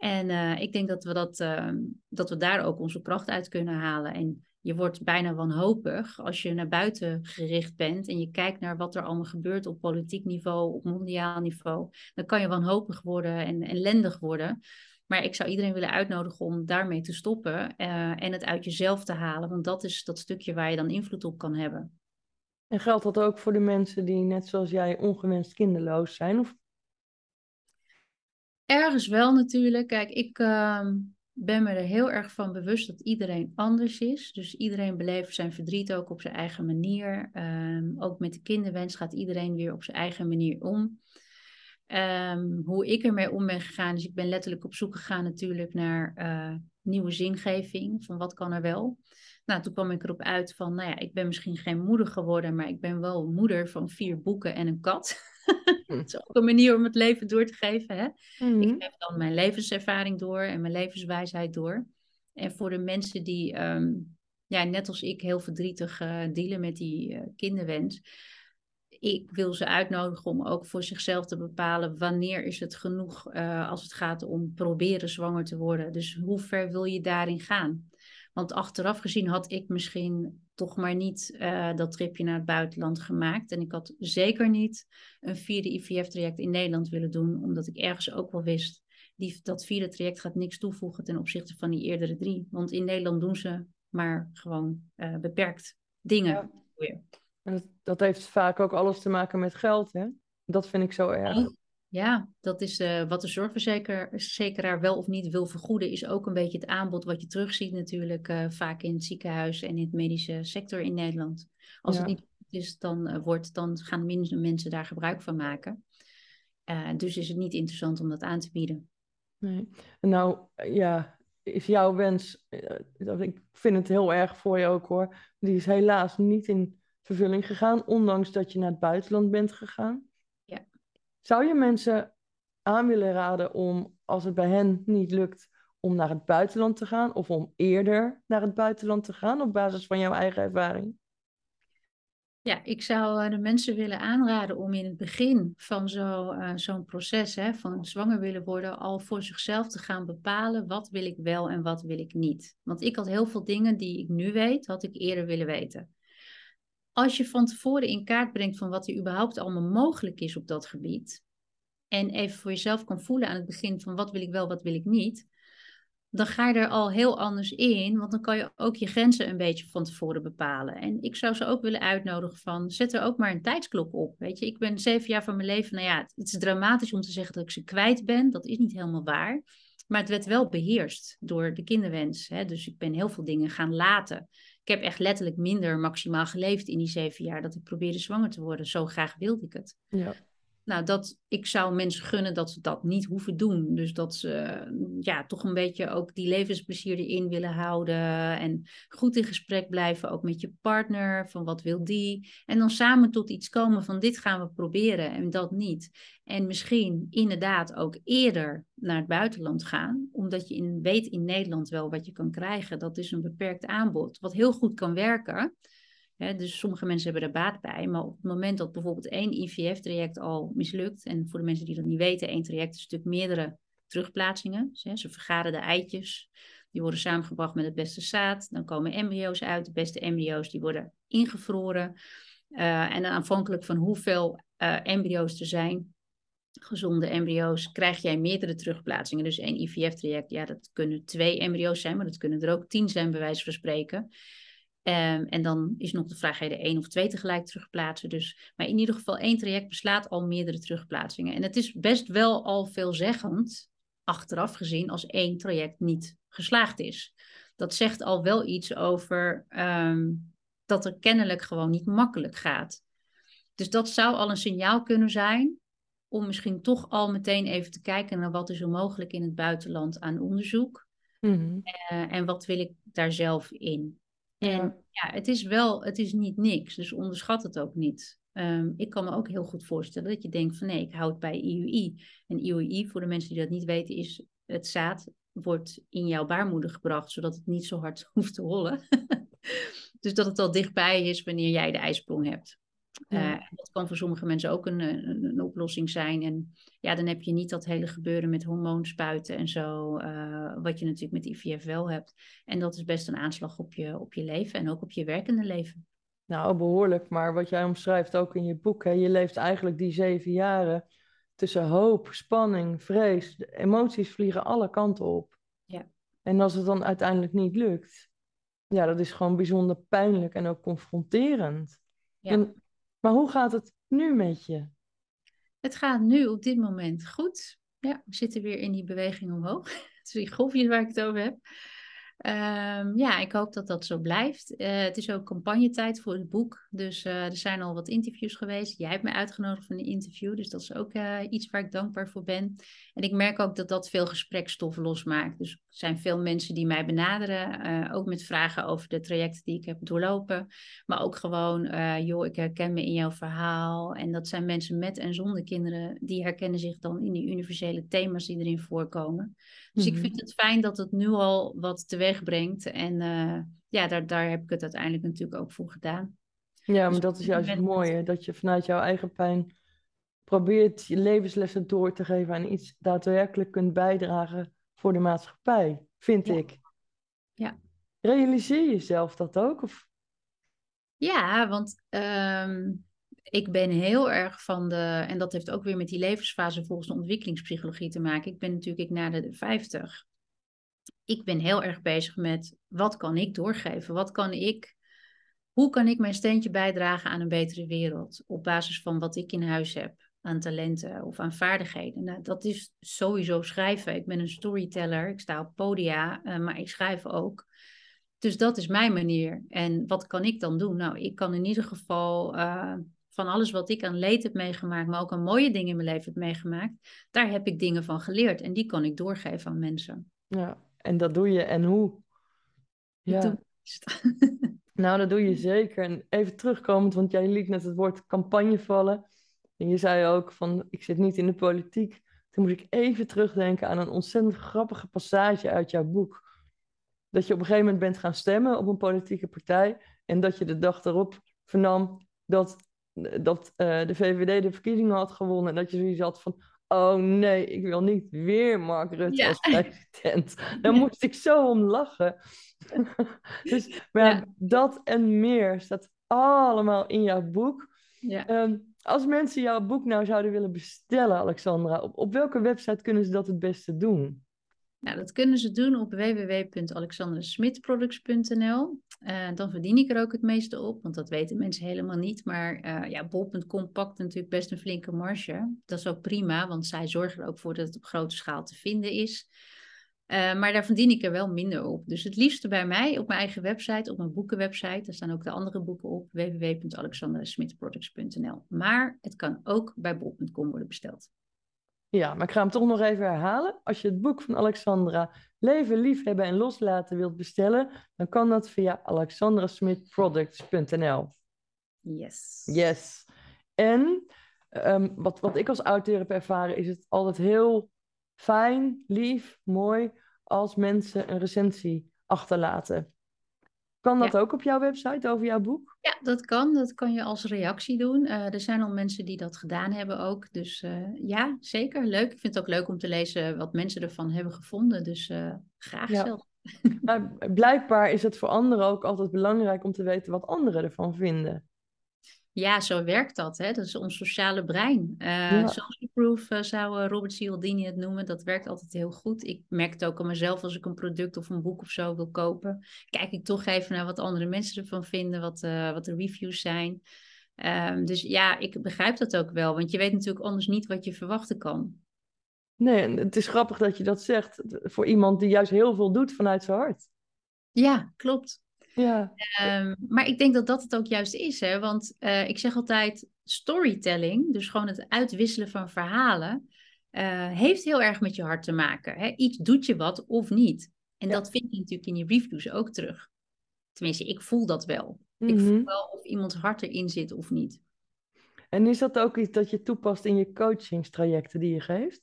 Speaker 2: En uh, ik denk dat we, dat, uh, dat we daar ook onze kracht uit kunnen halen. En je wordt bijna wanhopig als je naar buiten gericht bent en je kijkt naar wat er allemaal gebeurt op politiek niveau, op mondiaal niveau. Dan kan je wanhopig worden en ellendig worden. Maar ik zou iedereen willen uitnodigen om daarmee te stoppen uh, en het uit jezelf te halen. Want dat is dat stukje waar je dan invloed op kan hebben.
Speaker 1: En geldt dat ook voor de mensen die net zoals jij ongewenst kinderloos zijn? Of?
Speaker 2: Ergens wel natuurlijk. Kijk, ik, uh, ben me er heel erg van bewust dat iedereen anders is. Dus iedereen beleeft zijn verdriet ook op zijn eigen manier. Um, ook met de kinderwens gaat iedereen weer op zijn eigen manier om. Um, hoe ik ermee om ben gegaan, dus ik ben letterlijk op zoek gegaan natuurlijk naar uh, nieuwe zingeving. Van wat kan er wel? Nou, toen kwam ik erop uit van, nou ja, ik ben misschien geen moeder geworden, maar ik ben wel moeder van vier boeken en een kat. dat is ook een manier om het leven door te geven. Hè? Mm Ik geef dan mijn levenservaring door en mijn levenswijsheid door. En voor de mensen die, um, ja, net als ik, heel verdrietig uh, dealen met die uh, kinderwens. Ik wil ze uitnodigen om ook voor zichzelf te bepalen wanneer is het genoeg uh, als het gaat om proberen zwanger te worden. Dus hoe ver wil je daarin gaan? Want achteraf gezien had ik misschien toch maar niet uh, dat tripje naar het buitenland gemaakt. En ik had zeker niet een vierde IVF-traject in Nederland willen doen, omdat ik ergens ook wel wist, die, dat vierde traject gaat niks toevoegen ten opzichte van die eerdere drie. Want in Nederland doen ze maar gewoon uh, beperkt dingen.
Speaker 1: Ja. Dat, dat heeft vaak ook alles te maken met geld, hè? Dat vind ik zo erg.
Speaker 2: Ja, dat is uh, wat de zorgverzekeraar wel of niet wil vergoeden, is ook een beetje het aanbod wat je terugziet natuurlijk uh, vaak in het ziekenhuis en in het medische sector in Nederland. Als het niet is, dan, uh, wordt, dan gaan minder mensen daar gebruik van maken. dus is het niet interessant om dat aan te bieden.
Speaker 1: Nee. Nou ja, is jouw wens, ik vind het heel erg voor je ook hoor, die is helaas niet in vervulling gegaan, ondanks dat je naar het buitenland bent gegaan. Zou je mensen aan willen raden om, als het bij hen niet lukt, om naar het buitenland te gaan of om eerder naar het buitenland te gaan op basis van jouw eigen ervaring?
Speaker 2: Ja, ik zou eh, de mensen willen aanraden om in het begin van uh, zo'n proces, hè, van zwanger willen worden, al voor zichzelf te gaan bepalen wat wil ik wel en wat wil ik niet. Want ik had heel veel dingen die ik nu weet, had ik eerder willen weten als je van tevoren in kaart brengt van wat er überhaupt allemaal mogelijk is op dat gebied, en even voor jezelf kan voelen aan het begin van wat wil ik wel, wat wil ik niet, dan ga je er al heel anders in, want dan kan je ook je grenzen een beetje van tevoren bepalen. En ik zou ze ook willen uitnodigen van, zet er ook maar een tijdsklok op. Weet je, ik ben zeven jaar van mijn leven, nou ja, het is dramatisch om te zeggen dat ik ze kwijt ben, dat is niet helemaal waar. Maar het werd wel beheerst door de kinderwens. Hè? Dus ik ben heel veel dingen gaan laten heb echt letterlijk minder maximaal geleefd in die zeven jaar dat ik probeerde zwanger te worden. Zo graag wilde ik het. Ja. Nou, dat, ik zou mensen gunnen dat ze dat niet hoeven doen. Dus dat ze ja, toch een beetje ook die levensplezier erin willen houden. En goed in gesprek blijven, ook met je partner. Van wat wil die? En dan samen tot iets komen van dit gaan we proberen en dat niet. En misschien inderdaad ook eerder naar het buitenland gaan. Omdat je in, weet in Nederland wel wat je kan krijgen. Dat is een beperkt aanbod. Wat heel goed kan werken dus sommige mensen hebben er baat bij. Maar op het moment dat bijvoorbeeld één IVF-traject al mislukt, en voor de mensen die dat niet weten, één traject is natuurlijk meerdere terugplaatsingen. ze vergaren de eitjes, die worden samengebracht met het beste zaad. Dan komen embryo's uit. De beste embryo's die worden ingevroren. Uh, en afhankelijk van hoeveel uh, embryo's er zijn, gezonde embryo's, krijg jij meerdere terugplaatsingen. Dus één IVF-traject, ja, dat kunnen twee embryo's zijn, maar dat kunnen er ook tien zijn, bij van spreken. Um, en dan is nog de vraag, ga je er één of twee tegelijk terugplaatsen? Dus, maar in ieder geval één traject beslaat al meerdere terugplaatsingen. En het is best wel al veelzeggend achteraf gezien als één traject niet geslaagd is. Dat zegt al wel iets over ehm, dat er kennelijk gewoon niet makkelijk gaat. Dus dat zou al een signaal kunnen zijn om misschien toch al meteen even te kijken naar wat is er mogelijk in het buitenland aan onderzoek. Mm en wat wil ik daar zelf in? En ja, het is wel, het is niet niks, dus onderschat het ook niet. Ehm, ik kan me ook heel goed voorstellen dat je denkt van nee, ik houd bij IUI. En IUI, voor de mensen die dat niet weten, is het zaad wordt in jouw baarmoeder gebracht, zodat het niet zo hard hoeft te rollen. dus dat het al dichtbij is wanneer jij de ijsprong hebt. Uh, dat kan voor sommige mensen ook een, een, een, oplossing zijn. En ja, dan heb je niet dat hele gebeuren met hormoonspuiten en zo, uh, wat je natuurlijk met IVF wel hebt. En dat is best een aanslag op je, op je leven en ook op je werkende leven.
Speaker 1: Nou, behoorlijk. Maar wat jij omschrijft ook in je boek, hè, je leeft eigenlijk die zeven jaren tussen hoop, spanning, vrees. De emoties vliegen alle kanten op.
Speaker 2: Ja.
Speaker 1: En als het dan uiteindelijk niet lukt, ja, dat is gewoon bijzonder pijnlijk en ook confronterend. Ja. En, maar hoe gaat het nu met je?
Speaker 2: Het gaat nu op dit moment goed. Ja, we zitten weer in die beweging omhoog. Dus die golfjes waar ik het over heb. Um, ja, ik hoop dat dat zo blijft. Uh, het is ook campagnetijd voor het boek. Dus uh, er zijn al wat interviews geweest. Jij hebt mij uitgenodigd voor een interview. Dus dat is ook uh, iets waar ik dankbaar voor ben. En ik merk ook dat dat veel gesprekstof losmaakt. Dus er zijn veel mensen die mij benaderen. ook met vragen over de trajecten die ik heb doorlopen. Maar ook gewoon, joh, ik herken me in jouw verhaal. En dat zijn mensen met en zonder kinderen. Die herkennen zich dan in die universele thema's die erin voorkomen. Dus ik mhm. vind het fijn dat het nu al wat teweeg brengt. En uh, ja, daar, daar heb ik het uiteindelijk natuurlijk ook voor gedaan.
Speaker 1: Ja, maar dus dat is juist het mooie. Dat je vanuit jouw eigen pijn probeert je levenslessen door te geven en iets daadwerkelijk kunt bijdragen voor de maatschappij, vind ik.
Speaker 2: Ja.
Speaker 1: Realiseer jezelf dat ook? Of?
Speaker 2: Ja, want um, ik ben heel erg van de, en dat heeft ook weer met die levensfase volgens de ontwikkelingspsychologie te maken. Ik ben natuurlijk ik na de 50. Ik ben heel erg bezig met wat kan ik doorgeven? Wat kan ik, hoe kan ik mijn steentje bijdragen aan een betere wereld? Op basis van wat ik in huis heb aan talenten of aan vaardigheden. Nou, dat is sowieso schrijven. Ik ben een storyteller, ik sta op podia, uh, maar ik schrijf ook. Dus dat is mijn manier. En wat kan ik dan doen? Nou, ik kan in ieder geval uh, van alles wat ik aan leed heb meegemaakt, maar ook aan mooie dingen in mijn leven heb meegemaakt, daar heb ik dingen van geleerd en die kan ik doorgeven aan mensen.
Speaker 1: Ja, en dat doe je en hoe? Ja. nou, dat doe je zeker. En even terugkomend, want jij liet net het woord campagne vallen. En je zei ook van, ik zit niet in de politiek. Toen moest ik even terugdenken aan een ontzettend grappige passage uit jouw boek. Dat je op een gegeven moment bent gaan stemmen op een politieke partij. En dat je de dag erop vernam dat dat uh, de VVD de verkiezingen had gewonnen. En dat je zoiets had van, oh nee, ik wil niet weer Mark Rutte als president. Daar moest ik zo om lachen. dus maar ja. dat en meer staat allemaal in jouw boek.
Speaker 2: Ja.
Speaker 1: Um, als mensen jouw boek nou zouden willen bestellen, Alexandra, op, op welke website kunnen ze dat het beste doen?
Speaker 2: Nou, dat kunnen ze doen op www.alexandersmitproducts.nl. Uh, dan verdien ik er ook het meeste op, want dat weten mensen helemaal niet. Maar uh, ja, bol.com pakt natuurlijk best een flinke marge. Dat is ook prima, want zij zorgen er ook voor dat het op grote schaal te vinden is. Uh, maar daar verdien ik er wel minder op. Dus het liefste bij mij op mijn eigen website, op mijn boekenwebsite. Daar staan ook de andere boeken op, www.alexandersmitproducts.nl. Maar het kan ook bij bol.com worden besteld.
Speaker 1: Ja, maar ik ga hem toch nog even herhalen. Als je het boek van Alexandra Leven, Liefhebben en Loslaten wilt bestellen, dan kan dat via alexandrasmithproducts.nl.
Speaker 2: Yes.
Speaker 1: Yes. En um, wat, wat ik als auteur heb ervaren, is het altijd heel fijn, lief, mooi als mensen een recensie achterlaten. Kan dat ook op jouw website over jouw boek?
Speaker 2: Ja, dat kan. Dat kan je als reactie doen. Uh, er zijn al mensen die dat gedaan hebben ook. Dus uh, ja, zeker. Leuk. Ik vind het ook leuk om te lezen wat mensen ervan hebben gevonden. Dus uh, graag ja. zelf.
Speaker 1: Maar blijkbaar is het voor anderen ook altijd belangrijk om te weten wat anderen ervan vinden.
Speaker 2: Ja, zo werkt dat. Hè? Dat is ons sociale brein. Uh, ja. Social proof uh, zou uh, Robert Cialdini het noemen. Dat werkt altijd heel goed. Ik merk het ook aan mezelf als ik een product of een boek of zo wil kopen. Kijk ik toch even naar wat andere mensen ervan vinden, wat, wat de reviews zijn. Um, dus ja, ik begrijp dat ook wel. Want je weet natuurlijk anders niet wat je verwachten kan.
Speaker 1: Nee, het is grappig dat je dat zegt voor iemand die juist heel veel doet vanuit zijn hart.
Speaker 2: Ja, klopt.
Speaker 1: Ja.
Speaker 2: Ehm, maar ik denk dat dat het ook juist is, hè? want eh, ik zeg altijd storytelling, dus gewoon het uitwisselen van verhalen, eh, heeft heel erg met je hart te maken. Hè? Iets doet je wat of niet. En
Speaker 1: Ja.
Speaker 2: dat vind je natuurlijk in je reviews ook terug. Tenminste, ik voel dat wel. Ik
Speaker 1: Mhm.
Speaker 2: voel wel of iemands hart erin zit of niet.
Speaker 1: En is dat ook iets dat je toepast in je coachingstrajecten die je geeft?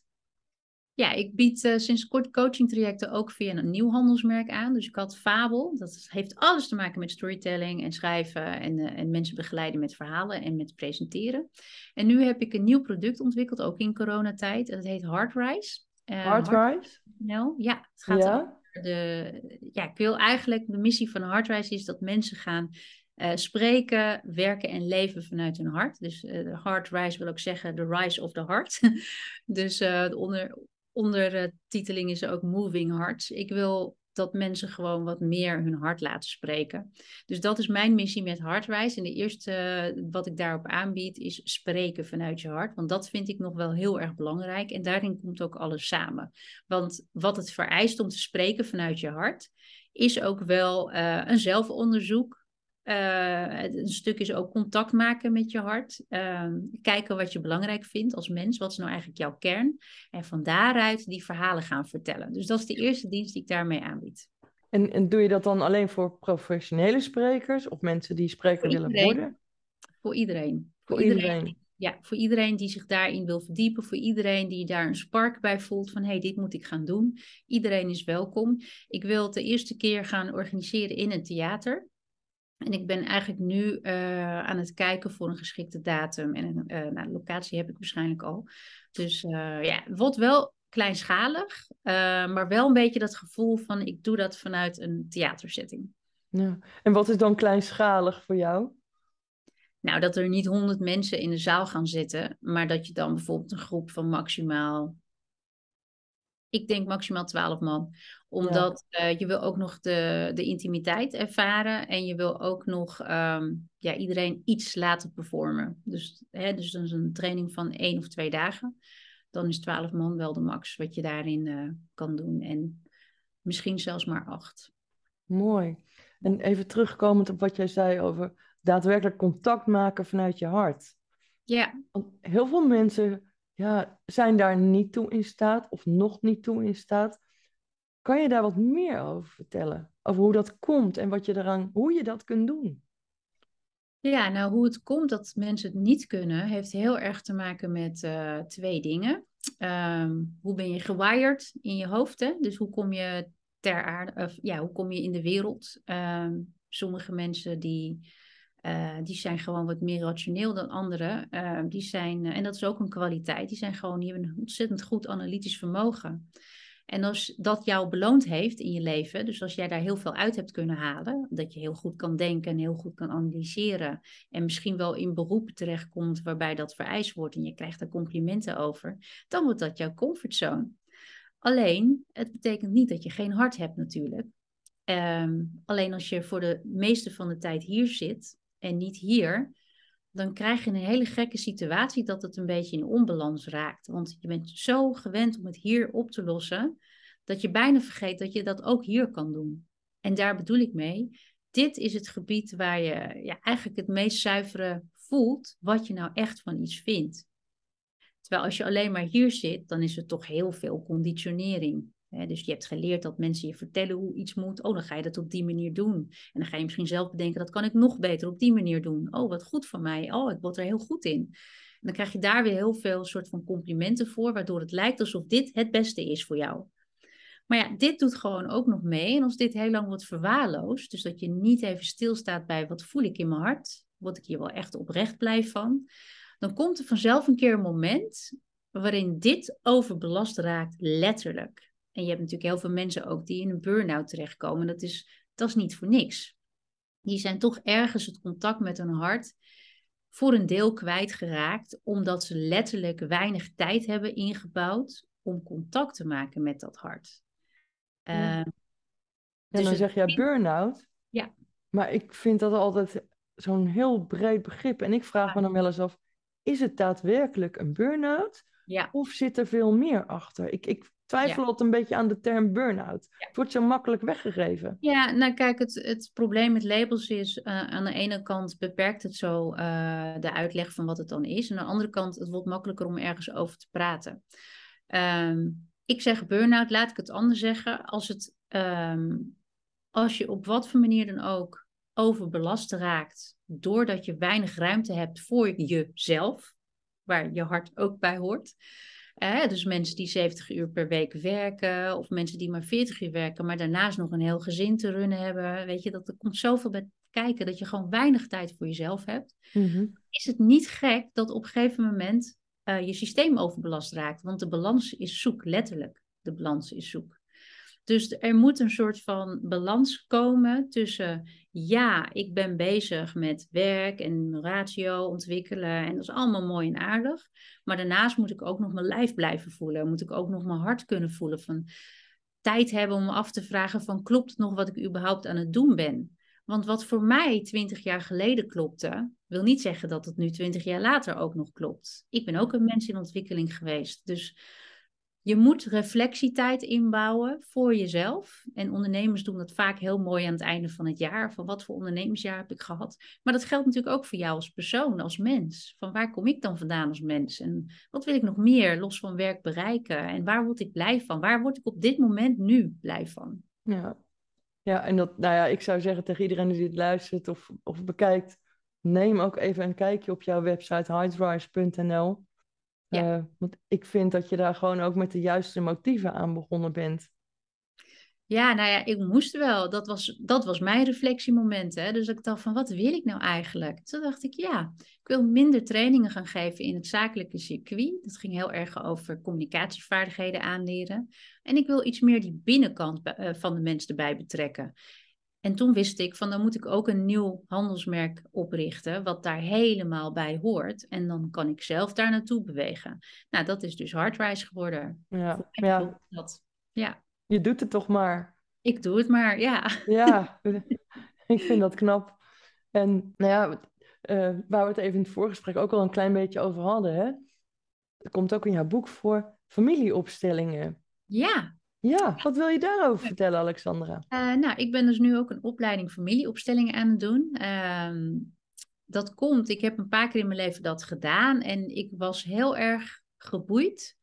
Speaker 2: Ja, ik bied eh, sinds kort coachingtrajecten ook via een nieuw handelsmerk aan. Dus ik had Fabel. Dat heeft alles te maken met storytelling en schrijven en, eh, en mensen begeleiden met verhalen en met presenteren. En nu heb ik een nieuw product ontwikkeld, ook in coronatijd. En dat heet Heartrise. Uh,
Speaker 1: Hardrise?
Speaker 2: Heart.nl. Ja, het gaat
Speaker 1: Ja.
Speaker 2: over de... Ja, ik wil eigenlijk... De missie van Heartrise is dat mensen gaan eh, spreken, werken en leven vanuit hun hart. Dus eh, de Heartrise wil ook zeggen the rise of the heart. dus eh, de onder, ondertiteling is ook Moving Hearts. Ik wil dat mensen gewoon wat meer hun hart laten spreken. Dus dat is mijn missie met Heartrise. En de eerste eh, wat ik daarop aanbied is spreken vanuit je hart. Want dat vind ik nog wel heel erg belangrijk. En daarin komt ook alles samen. Want wat het vereist om te spreken vanuit je hart, is ook wel eh, een zelfonderzoek. Uh, een stuk is ook contact maken met je hart. Uh, kijken wat je belangrijk vindt als mens. Wat is nou eigenlijk jouw kern? En van daaruit die verhalen gaan vertellen. Dus dat is de eerste dienst die ik daarmee aanbied.
Speaker 1: En, en doe je dat dan alleen voor professionele sprekers of mensen die spreker willen worden?
Speaker 2: Voor iedereen.
Speaker 1: Voor iedereen.
Speaker 2: Ja, voor iedereen die zich daarin wil verdiepen. Voor iedereen die daar een spark bij voelt van hé, hey, dit moet ik gaan doen. Iedereen is welkom. Ik wil het de eerste keer gaan organiseren in een theater. En ik ben eigenlijk nu uh, aan het kijken voor een geschikte datum. En een uh, nou, locatie heb ik waarschijnlijk al. Dus uh, ja, het wordt wel kleinschalig. eh, maar wel een beetje dat gevoel van ik doe dat vanuit een theatersetting.
Speaker 1: Ja. En wat is dan kleinschalig voor jou?
Speaker 2: Nou, dat er niet honderd mensen in de zaal gaan zitten. Maar dat je dan bijvoorbeeld een groep van maximaal ik denk maximaal 12 man. Omdat ja. uh, je wil ook nog de, de intimiteit ervaren. En je wil ook nog um, ja, iedereen iets laten performen. Dus, hè, dus dan is een training van één of twee dagen. Dan is 12 man wel de max wat je daarin uh, kan doen. En misschien zelfs maar acht.
Speaker 1: Mooi. En even terugkomend op wat jij zei over daadwerkelijk contact maken vanuit je hart.
Speaker 2: Ja.
Speaker 1: Want heel veel mensen ja, zijn daar niet toe in staat of nog niet toe in staat. Kan je daar wat meer over vertellen? Over hoe dat komt en wat je eraan, hoe je dat kunt doen?
Speaker 2: Ja, nou hoe het komt dat mensen het niet kunnen, heeft heel erg te maken met uh, twee dingen. Um, hoe ben je gewired in je hoofd? Hè? Dus hoe kom je ter aarde, of ja, hoe kom je in de wereld? Um, sommige mensen die uh, die zijn gewoon wat meer rationeel dan anderen. Uh, die zijn, uh, en dat is ook een kwaliteit, die zijn gewoon, die hebben een ontzettend goed analytisch vermogen. En als dat jou beloond heeft in je leven, dus als jij daar heel veel uit hebt kunnen halen, dat je heel goed kan denken en heel goed kan analyseren, en misschien wel in beroepen terechtkomt waarbij dat vereist wordt en je krijgt er complimenten over, dan wordt dat jouw comfortzone. Alleen, het betekent niet dat je geen hart hebt natuurlijk. Um, alleen als je voor de meeste van de tijd hier zit, en niet hier, dan krijg je een hele gekke situatie dat het een beetje in onbalans raakt. Want je bent zo gewend om het hier op te lossen, dat je bijna vergeet dat je dat ook hier kan doen. En daar bedoel ik mee, dit is het gebied waar je ja, eigenlijk het meest zuivere voelt wat je nou echt van iets vindt. Terwijl als je alleen maar hier zit, dan is er toch heel veel conditionering. Dus je hebt geleerd dat mensen je vertellen hoe iets moet. Oh, dan ga je dat op die manier doen. En dan ga je misschien zelf bedenken, dat kan ik nog beter op die manier doen. Oh, wat goed van mij. Oh, ik word er heel goed in. En dan krijg je daar weer heel veel soort van complimenten voor, waardoor het lijkt alsof dit het beste is voor jou. Maar ja, dit doet gewoon ook nog mee. En als dit heel lang wordt verwaarloosd, dus dat je niet even stilstaat bij wat voel ik in mijn hart, word ik hier wel echt oprecht blij van, dan komt er vanzelf een keer een moment waarin dit overbelast raakt, letterlijk. En je hebt natuurlijk heel veel mensen ook die in een burn-out terechtkomen. Dat is, dat is niet voor niks. Die zijn toch ergens het contact met hun hart voor een deel kwijtgeraakt, omdat ze letterlijk weinig tijd hebben ingebouwd om contact te maken met dat hart.
Speaker 1: Ja.
Speaker 2: Uh,
Speaker 1: en dan zeg jij burn-out.
Speaker 2: Ja.
Speaker 1: Maar ik vind dat altijd zo'n heel breed begrip. En ik vraag me dan wel eens af, is het daadwerkelijk een burn-out?
Speaker 2: Ja.
Speaker 1: Of zit er veel meer achter? Ik, ik twijfel altijd een beetje aan de term burn-out. Het wordt zo makkelijk weggegeven.
Speaker 2: Ja, nou kijk, het, het probleem met labels is eh, aan de ene kant beperkt het zo eh, de uitleg van wat het dan is. En aan de andere kant, het wordt makkelijker om ergens over te praten. Ehm, ik zeg burn-out, laat ik het anders zeggen. Als, het, ehm, als je op wat voor manier dan ook overbelast raakt, doordat je weinig ruimte hebt voor jezelf, waar je hart ook bij hoort. Dus mensen die 70 uur per week werken, of mensen die maar 40 uur werken, maar daarnaast nog een heel gezin te runnen hebben. Weet je, dat er komt zoveel bij kijken dat je gewoon weinig tijd voor jezelf hebt.
Speaker 1: Mhm.
Speaker 2: Is het niet gek dat op een gegeven moment eh, je systeem overbelast raakt? Want de balans is zoek, letterlijk. De balans is zoek. Dus er moet een soort van balans komen tussen, ja, ik ben bezig met werk en ratio ontwikkelen en dat is allemaal mooi en aardig. Maar daarnaast moet ik ook nog mijn lijf blijven voelen. Moet ik ook nog mijn hart kunnen voelen van tijd hebben om me af te vragen van, klopt nog wat ik überhaupt aan het doen ben? Want wat voor mij twintig jaar geleden klopte, wil niet zeggen dat het nu twintig jaar later ook nog klopt. Ik ben ook een mens in ontwikkeling geweest. Dus je moet reflectietijd inbouwen voor jezelf. En ondernemers doen dat vaak heel mooi aan het einde van het jaar. Van wat voor ondernemersjaar heb ik gehad? Maar dat geldt natuurlijk ook voor jou als persoon, als mens. Van waar kom ik dan vandaan als mens? En wat wil ik nog meer los van werk bereiken? En waar word ik blij van? Waar word ik op dit moment nu blij van?
Speaker 1: Ja, ja en dat, nou ja, ik zou zeggen tegen iedereen die dit luistert of, of bekijkt, neem ook even een kijkje op jouw website highdrise.nl.
Speaker 2: Ja.
Speaker 1: Eh, want ik vind dat je daar gewoon ook met de juiste motieven aan begonnen bent.
Speaker 2: Ja, nou ja, ik moest wel. Dat was, dat was mijn reflectiemoment. Hè? Dus ik dacht van, wat wil ik nou eigenlijk? Toen dacht ik, ja, ik wil minder trainingen gaan geven in het zakelijke circuit. Dat ging heel erg over communicatievaardigheden aanleren. En ik wil iets meer die binnenkant eh, van de mens erbij betrekken. En toen wist ik van dan moet ik ook een nieuw handelsmerk oprichten, wat daar helemaal bij hoort. En dan kan ik zelf daar naartoe bewegen. Nou, dat is dus Hardrise geworden.
Speaker 1: Ja, ja.
Speaker 2: Dat. ja.
Speaker 1: Je doet het toch maar.
Speaker 2: Ik doe het maar, ja.
Speaker 1: Ja, ik vind dat knap. En nou ja, uh, waar we het even in het voorgesprek ook al een klein beetje over hadden, hè? Er komt ook in jouw boek voor familieopstellingen.
Speaker 2: Ja,
Speaker 1: ja, wat wil je daarover vertellen, Alexandra?
Speaker 2: Uh, nou, ik ben dus nu ook een opleiding familieopstellingen aan het doen. Uh, dat komt, ik heb een paar keer in mijn leven dat gedaan en ik was heel erg geboeid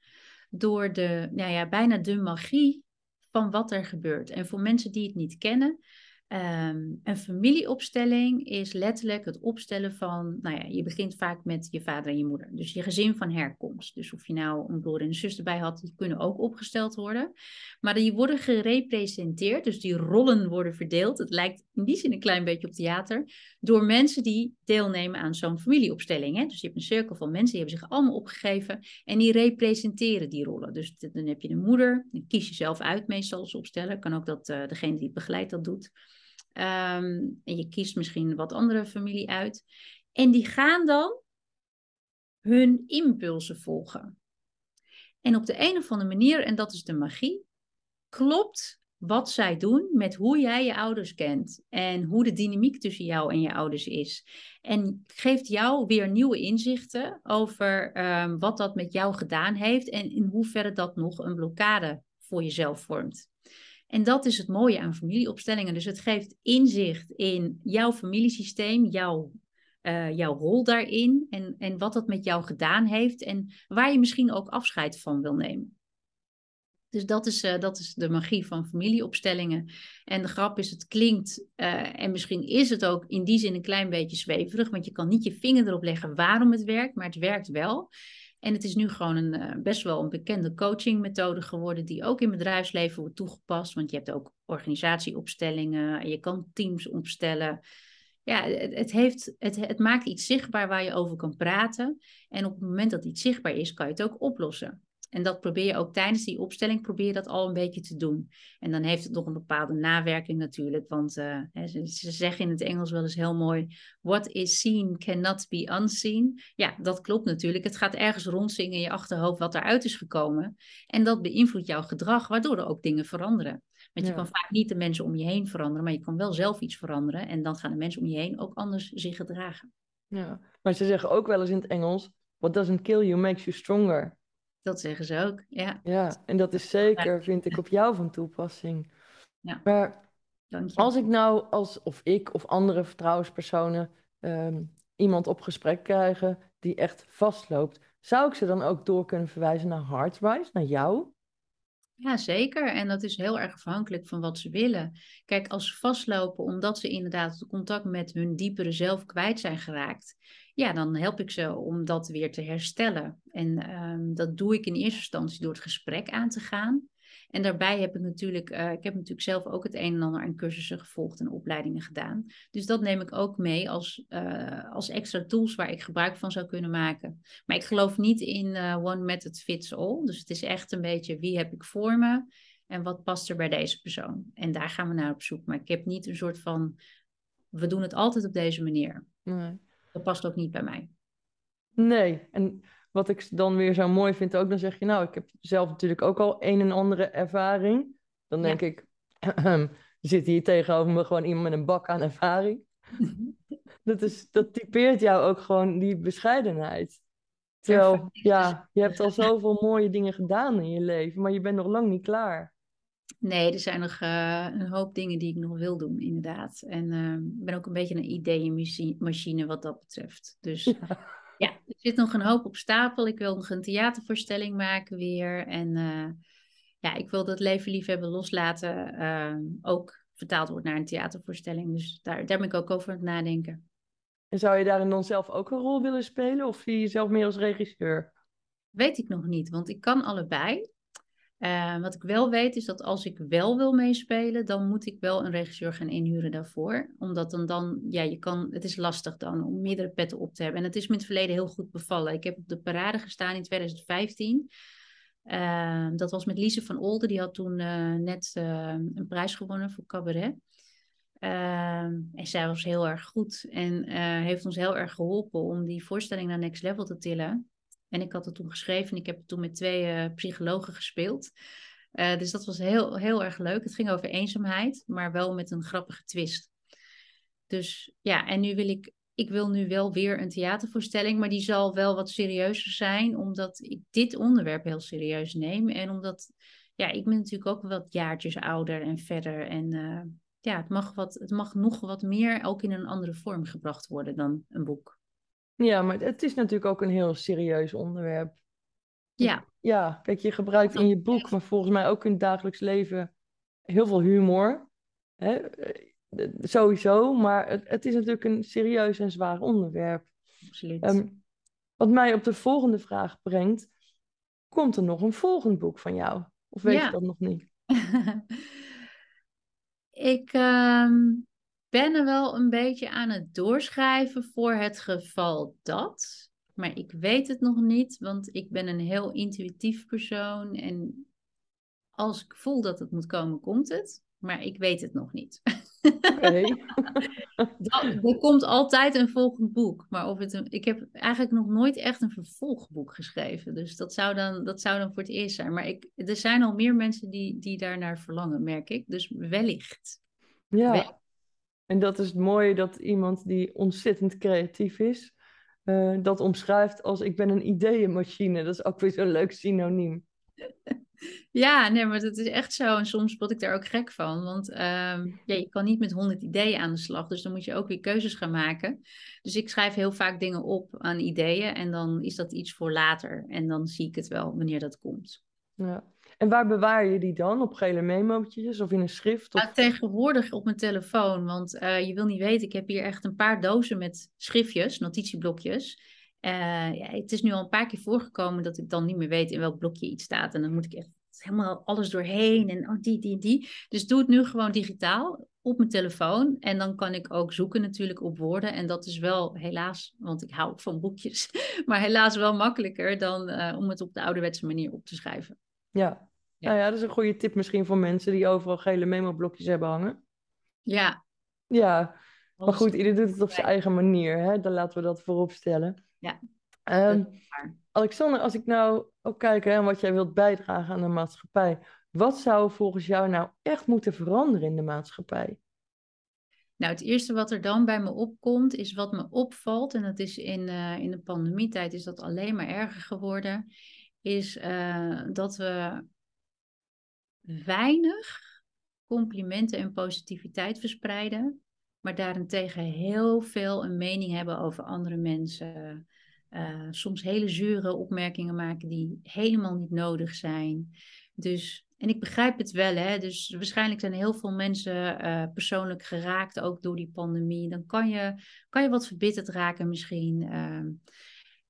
Speaker 2: door de, nou ja, bijna de magie van wat er gebeurt. En voor mensen die het niet kennen, Um, een familieopstelling is letterlijk het opstellen van, nou ja, je begint vaak met je vader en je moeder. Dus je gezin van herkomst. Dus of je nou een broer en een zus erbij had, die kunnen ook opgesteld worden. Maar die worden gerepresenteerd, dus die rollen worden verdeeld. Het lijkt in die zin een klein beetje op theater. Door mensen die deelnemen aan zo'n familieopstelling. Hè? Dus je hebt een cirkel van mensen, die hebben zich allemaal opgegeven. En die representeren die rollen. Dus dan heb je de moeder, die kies je zelf uit meestal als opsteller. Kan ook dat uh, degene die het begeleidt dat doet. Ehm, en je kiest misschien wat andere familie uit. En die gaan dan hun impulsen volgen. En op de een of andere manier, en dat is de magie, klopt wat zij doen met hoe jij je ouders kent en hoe de dynamiek tussen jou en je ouders is. En geeft jou weer nieuwe inzichten over ehm, wat dat met jou gedaan heeft en in hoeverre dat nog een blokkade voor jezelf vormt. En dat is het mooie aan familieopstellingen. Dus het geeft inzicht in jouw familiesysteem, jouw, uh, jouw rol daarin en, en wat dat met jou gedaan heeft en waar je misschien ook afscheid van wil nemen. Dus dat is, uh, dat is de magie van familieopstellingen. En de grap is, het klinkt, uh, en misschien is het ook in die zin een klein beetje zweverig, want je kan niet je vinger erop leggen waarom het werkt, maar het werkt wel. En het is nu gewoon een, uh, best wel een bekende coachingmethode geworden, die ook in bedrijfsleven wordt toegepast. Want je hebt ook organisatieopstellingen en je kan teams opstellen. Ja, het, het, heeft, het, het maakt iets zichtbaar waar je over kan praten. En op het moment dat iets zichtbaar is, kan je het ook oplossen. En dat probeer je ook tijdens die opstelling, probeer je dat al een beetje te doen. En dan heeft het nog een bepaalde nawerking natuurlijk, want uh, ze, ze, zeggen in het Engels wel eens heel mooi, what is seen cannot be unseen. Ja, dat klopt natuurlijk. Het gaat ergens rondzingen in je achterhoofd wat eruit is gekomen. En dat beïnvloedt jouw gedrag, waardoor er ook dingen veranderen. Want je kan vaak niet de mensen om je heen veranderen, maar je kan wel zelf iets veranderen. En dan gaan de mensen om je heen ook anders zich gedragen.
Speaker 1: Ja, maar ze zeggen ook wel eens in het Engels, what doesn't kill you makes you stronger.
Speaker 2: Dat zeggen ze ook, ja.
Speaker 1: Ja, en dat is zeker, vind ik, op jou van toepassing.
Speaker 2: Ja.
Speaker 1: Maar als ik nou, als, of ik of andere vertrouwenspersonen, ehm, iemand op gesprek krijgen die echt vastloopt, zou ik ze dan ook door kunnen verwijzen naar Heartwise, naar jou?
Speaker 2: Ja, zeker. En dat is heel erg afhankelijk van wat ze willen. Kijk, als ze vastlopen omdat ze inderdaad het contact met hun diepere zelf kwijt zijn geraakt, ja, dan help ik ze om dat weer te herstellen. En ehm, dat doe ik in eerste instantie door het gesprek aan te gaan. En daarbij heb ik natuurlijk, uh, ik heb natuurlijk zelf ook het een en ander aan cursussen gevolgd en opleidingen gedaan. Dus dat neem ik ook mee als, uh, als extra tools waar ik gebruik van zou kunnen maken. Maar ik geloof niet in uh, one method fits all. Dus het is echt een beetje wie heb ik voor me en wat past er bij deze persoon. En daar gaan we naar op zoek. Maar ik heb niet een soort van, we doen het altijd op deze manier.
Speaker 1: Nee.
Speaker 2: Dat past ook niet bij mij.
Speaker 1: Nee, en wat ik dan weer zo mooi vind ook, dan zeg je, nou, ik heb zelf natuurlijk ook al een en andere ervaring. Dan denk
Speaker 2: Ja.
Speaker 1: ik, zit hier tegenover me gewoon iemand met een bak aan ervaring. Dat, is, dat typeert jou ook gewoon die bescheidenheid. Terwijl, ja, je hebt al zoveel mooie dingen gedaan in je leven, maar je bent nog lang niet klaar.
Speaker 2: Nee, er zijn nog eh, een hoop dingen die ik nog wil doen, inderdaad. En eh, ik ben ook een beetje een ideeënmachine wat dat betreft. Dus ja. Er zit nog een hoop op stapel. Ik wil nog een theatervoorstelling maken weer. En eh, ja, ik wil dat Leven Liefhebben Loslaten eh, ook vertaald wordt naar een theatervoorstelling. Dus daar, daar ben ik ook over aan het nadenken.
Speaker 1: En zou je daarin dan zelf ook een rol willen spelen? Of zie je jezelf meer als regisseur?
Speaker 2: Weet ik nog niet, want ik kan allebei. Eh, wat ik wel weet is dat als ik wel wil meespelen, dan moet ik wel een regisseur gaan inhuren daarvoor. Omdat dan, dan ja, je kan, het is lastig dan om meerdere petten op te hebben. En het is me in het verleden heel goed bevallen. Ik heb op de parade gestaan in 2015. Eh, dat was met Lise van Olden, die had toen eh, net eh, een prijs gewonnen voor cabaret. Eh, en zij was heel erg goed en heeft ons heel erg geholpen om die voorstelling naar Next Level te tillen. En ik had het toen geschreven en ik heb het toen met twee eh, psychologen gespeeld. Eh, dus dat was heel, heel erg leuk. Het ging over eenzaamheid, maar wel met een grappige twist. Dus ja, en nu wil ik, ik wil nu wel weer een theatervoorstelling, maar die zal wel wat serieuzer zijn, omdat ik dit onderwerp heel serieus neem. En omdat, ja, ik ben natuurlijk ook wat jaartjes ouder en verder. En eh, ja, het mag, wat, het mag nog wat meer ook in een andere vorm gebracht worden dan een boek.
Speaker 1: Ja, maar het is natuurlijk ook een heel serieus onderwerp.
Speaker 2: Ja,
Speaker 1: Ja, kijk, je gebruikt in je boek, maar volgens mij ook in het dagelijks leven heel veel humor. Hè? Eh, Sowieso, maar het, het is natuurlijk een serieus en zwaar onderwerp.
Speaker 2: absoluut.
Speaker 1: Ehm, wat mij op de volgende vraag brengt, komt er nog een volgend boek van jou? Of weet
Speaker 2: Ja.
Speaker 1: je dat nog niet?
Speaker 2: ik ehm, ben er wel een beetje aan het doorschrijven voor het geval dat. Maar ik weet het nog niet, want ik ben een heel intuïtief persoon. En als ik voel dat het moet komen, komt het. Maar ik weet het nog niet.
Speaker 1: Oké.
Speaker 2: er komt altijd een volgend boek. Maar of het een, ik heb eigenlijk nog nooit echt een vervolgboek geschreven. Dus dat zou dan, dat zou dan voor het eerst zijn. Maar ik, er zijn al meer mensen die, die daarnaar verlangen, merk ik. Dus wellicht.
Speaker 1: Ja,
Speaker 2: Wel-
Speaker 1: en dat is het mooie dat iemand die ontzettend creatief is, eh, dat omschrijft als ik ben een ideeënmachine. Dat is ook weer zo'n leuk synoniem.
Speaker 2: Ja, nee, maar dat is echt zo. En soms word ik daar ook gek van. Want ehm, ja, je kan niet met honderd ideeën aan de slag. Dus dan moet je ook weer keuzes gaan maken. Dus ik schrijf heel vaak dingen op aan ideeën. En dan is dat iets voor later. En dan zie ik het wel wanneer dat komt.
Speaker 1: Ja. En waar bewaar je die dan? Op gele memootjes of in een schrift? Of...
Speaker 2: Tegenwoordig op mijn telefoon. Want eh, je wil niet weten, ik heb hier echt een paar dozen met schriftjes, notitieblokjes. Eh, ja, het is nu al een paar keer voorgekomen dat ik dan niet meer weet in welk blokje iets staat. En dan moet ik echt helemaal alles doorheen en oh, die, die, die. Dus doe het nu gewoon digitaal op mijn telefoon. En dan kan ik ook zoeken natuurlijk op woorden. En dat is wel helaas, want ik hou van boekjes, maar helaas wel makkelijker dan eh, om het op de ouderwetse manier op te schrijven.
Speaker 1: Ja.
Speaker 2: Ja.
Speaker 1: Nou ja, dat is een goede tip misschien voor mensen die overal gele memo-blokjes hebben hangen.
Speaker 2: Ja.
Speaker 1: Ja, maar goed, ieder doet het op zijn eigen manier. Hè? Dan laten we dat voorop stellen.
Speaker 2: Ja, waar.
Speaker 1: Alexander, als ik nou ook kijk hè, wat jij wilt bijdragen aan de maatschappij. Wat zou volgens jou nou echt moeten veranderen in de maatschappij?
Speaker 2: Nou, het eerste wat er dan bij me opkomt, is wat me opvalt. En dat is in, eh, in de pandemietijd is dat alleen maar erger geworden. Is uh, dat we weinig complimenten en positiviteit verspreiden, maar daarentegen heel veel een mening hebben over andere mensen. Uh, soms hele zure opmerkingen maken die helemaal niet nodig zijn. Dus, en ik begrijp het wel, hè. Dus waarschijnlijk zijn heel veel mensen uh, persoonlijk geraakt, ook door die pandemie. Dan kan je, kan je wat verbitterd raken misschien. Uh,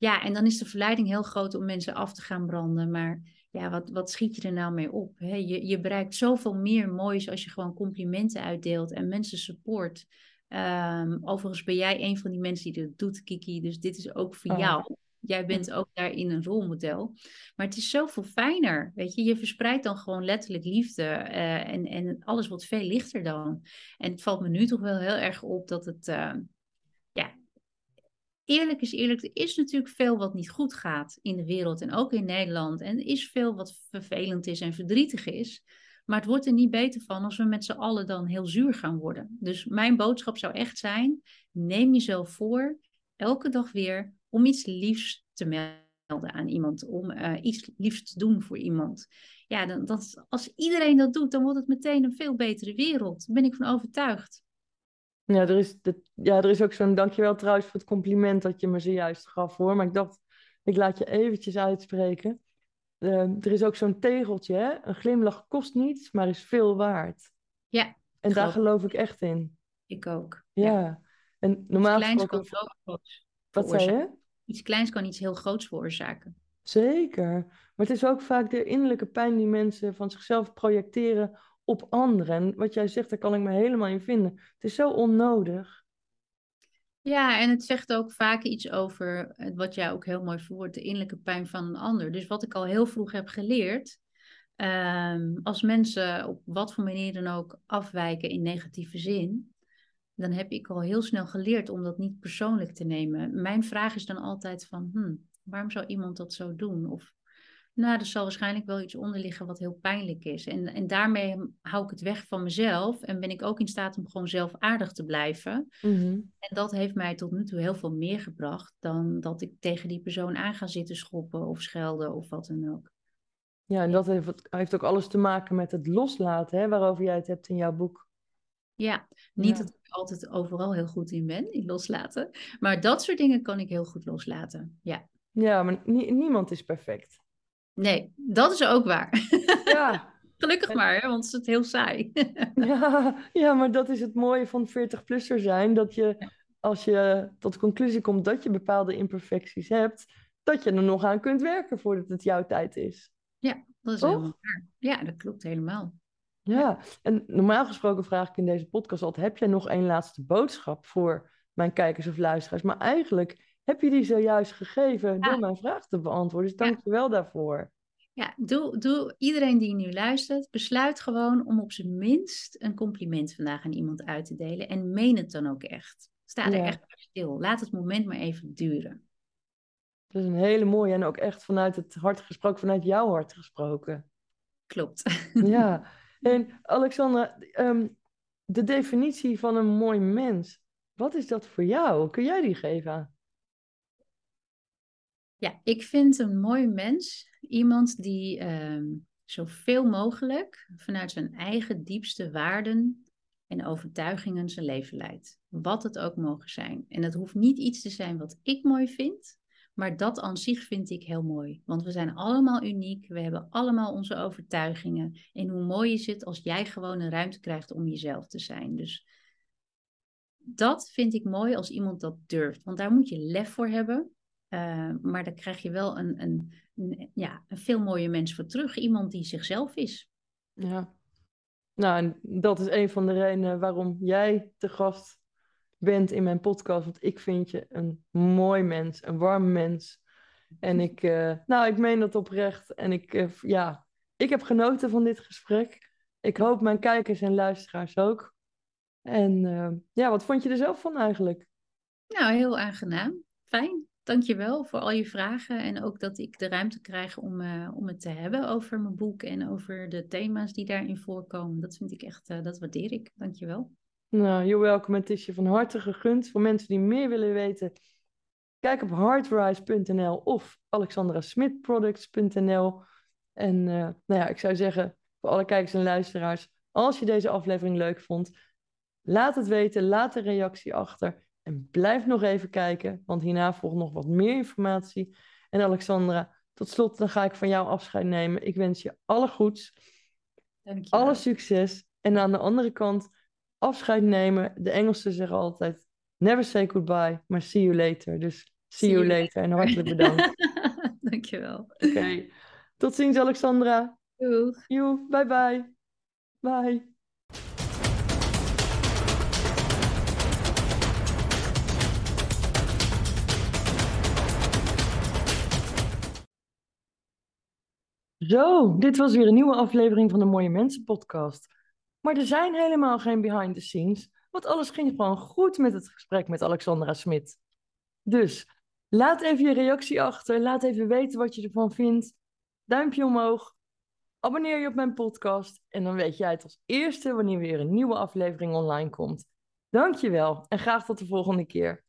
Speaker 2: ja, en dan is de verleiding heel groot om mensen af te gaan branden. Maar ja, wat, wat schiet je er nou mee op? Hè? Je, je bereikt zoveel meer moois als je gewoon complimenten uitdeelt en mensen support. Um, overigens ben jij een van die mensen die dat doet, Kiki. Dus dit is ook voor oh. jou. Jij bent ook daarin een rolmodel. Maar het is zoveel fijner. Weet je, je verspreidt dan gewoon letterlijk liefde. Uh, en, en alles wordt veel lichter dan. En het valt me nu toch wel heel erg op dat het. Uh, ja, eerlijk is eerlijk, er is natuurlijk veel wat niet goed gaat in de wereld en ook in Nederland. En er is veel wat vervelend is en verdrietig is. Maar het wordt er niet beter van als we met z'n allen dan heel zuur gaan worden. Dus mijn boodschap zou echt zijn: neem jezelf voor, elke dag weer, om iets liefs te melden aan iemand. Om uh, iets liefs te doen voor iemand. Ja, dan, dat, als iedereen dat doet, dan wordt het meteen een veel betere wereld. Daar ben ik van overtuigd.
Speaker 1: Ja, er is, ja, er is ook zo'n, dankjewel trouwens voor het compliment dat je me zojuist gaf hoor. Maar ik dacht, ik laat je eventjes uitspreken. Uh, er is ook zo'n tegeltje, hè? een glimlach kost niets, maar is veel waard.
Speaker 2: Ja.
Speaker 1: En daar geloof ik echt in.
Speaker 2: Ik ook.
Speaker 1: Ja. En normaal
Speaker 2: iets kleins kan heel groots
Speaker 1: Wat zei je?
Speaker 2: Iets kleins kan iets heel groots veroorzaken.
Speaker 1: Zeker. Maar het is ook vaak de innerlijke pijn die mensen van zichzelf projecteren op anderen. En wat jij zegt, daar kan ik me helemaal in vinden. Het is zo onnodig.
Speaker 2: Ja, en het zegt ook vaak iets over eh, wat jij ook heel mooi verwoordt, de innerlijke pijn van een ander. Dus wat ik al heel vroeg heb geleerd, um, als mensen op wat voor manier dan ook afwijken in negatieve zin, dan heb ik al heel snel geleerd om dat niet persoonlijk te nemen. Mijn vraag is dan altijd van, hmm, waarom zou iemand dat zo doen? Of nou, er zal waarschijnlijk wel iets onder liggen wat heel pijnlijk is. En, en daarmee hou ik het weg van mezelf en ben ik ook in staat om gewoon zelf aardig te blijven.
Speaker 1: Mhm.
Speaker 2: En dat heeft mij tot nu toe heel veel meer gebracht dan dat ik tegen die persoon aan ga zitten schoppen of schelden of wat dan ook.
Speaker 1: Ja, en dat heeft, heeft ook alles te maken met het loslaten, hè, waarover jij het hebt in jouw boek.
Speaker 2: Ja, niet dat ik altijd overal heel goed in ben, in loslaten. Maar dat soort dingen kan ik heel goed loslaten. Ja,
Speaker 1: ja maar niemand is perfect.
Speaker 2: Nee, dat is ook waar.
Speaker 1: Ja.
Speaker 2: Gelukkig maar, hè, want het is heel saai.
Speaker 1: ja, ja, maar dat is het mooie van 40-plusser zijn. Dat je, als je tot de conclusie komt dat je bepaalde imperfecties hebt, dat je er nog aan kunt werken voordat het jouw tijd is.
Speaker 2: Ja, dat is helemaal waar. Ja, dat klopt helemaal.
Speaker 1: Ja, en normaal gesproken vraag ik in deze podcast altijd: heb jij nog één laatste boodschap voor mijn kijkers of luisteraars? Maar eigenlijk heb je die zojuist gegeven door mijn vraag te beantwoorden. Dus dank je wel daarvoor.
Speaker 2: Ja, doe, doe iedereen die nu luistert, besluit gewoon om op zijn minst een compliment vandaag aan iemand uit te delen. En meen het dan ook echt. Sta er echt stil. Laat het moment maar even duren.
Speaker 1: Dat is een hele mooie en ook echt vanuit het hart gesproken, vanuit jouw hart gesproken.
Speaker 2: Klopt.
Speaker 1: Ja, en Alexandra, ehm, de definitie van een mooi mens, wat is dat voor jou? Kun jij die geven?
Speaker 2: Ja, ik vind een mooi mens iemand die uh, zoveel mogelijk vanuit zijn eigen diepste waarden en overtuigingen zijn leven leidt. Wat het ook mogen zijn. En dat hoeft niet iets te zijn wat ik mooi vind, maar dat aan zich vind ik heel mooi. Want we zijn allemaal uniek, we hebben allemaal onze overtuigingen. En hoe mooi is het als jij gewoon een ruimte krijgt om jezelf te zijn. Dus dat vind ik mooi als iemand dat durft. Want daar moet je lef voor hebben. Uh, maar dan krijg je wel een, een, een, ja, een veel mooier mens voor terug. Iemand die zichzelf is.
Speaker 1: Ja. Nou, en dat is een van de redenen waarom jij te gast bent in mijn podcast. Want ik vind je een mooi mens, een warm mens. En ik, uh, nou, ik meen dat oprecht. En ik, uh, ja, ik heb genoten van dit gesprek. Ik hoop mijn kijkers en luisteraars ook. En ja, wat vond je er zelf van eigenlijk?
Speaker 2: Nou, heel aangenaam. Fijn. Dankjewel voor al je vragen en ook dat ik de ruimte krijg om, uh, om het te hebben over mijn boek en over de thema's die daarin voorkomen. Dat vind ik echt, uh, dat waardeer ik. Dankjewel.
Speaker 1: Nou, you're welcome. Het is je van harte gegund. Voor mensen die meer willen weten, Kijk op hardrise.nl of alexandrasmitproducts.nl. En uh, nou ja, ik zou zeggen voor alle kijkers en luisteraars, als je deze aflevering leuk vond, laat het weten, laat een reactie achter en blijf nog even kijken, want hierna volgt nog wat meer informatie. En Alexandra, tot slot dan ga ik van jou afscheid nemen. Ik wens je alle goeds,
Speaker 2: Dank je
Speaker 1: alle succes en aan de andere kant afscheid nemen. De Engelsen zeggen altijd never say goodbye, maar see you later. Dus see, you, later. en hartelijk bedankt.
Speaker 2: Dankjewel.
Speaker 1: Oké, okay. tot ziens Alexandra.
Speaker 2: Doeg.
Speaker 1: Joe, bye bye. Bye. Zo, dit was weer een nieuwe aflevering van de Mooie Mensen podcast. Maar er zijn helemaal geen behind the scenes, want alles ging gewoon goed met het gesprek met Alexandra Smit. Dus laat even je reactie achter, laat even weten wat je ervan vindt. Duimpje omhoog, abonneer je op mijn podcast en dan weet jij het als eerste wanneer weer een nieuwe aflevering online komt. Dankjewel en graag tot de volgende keer.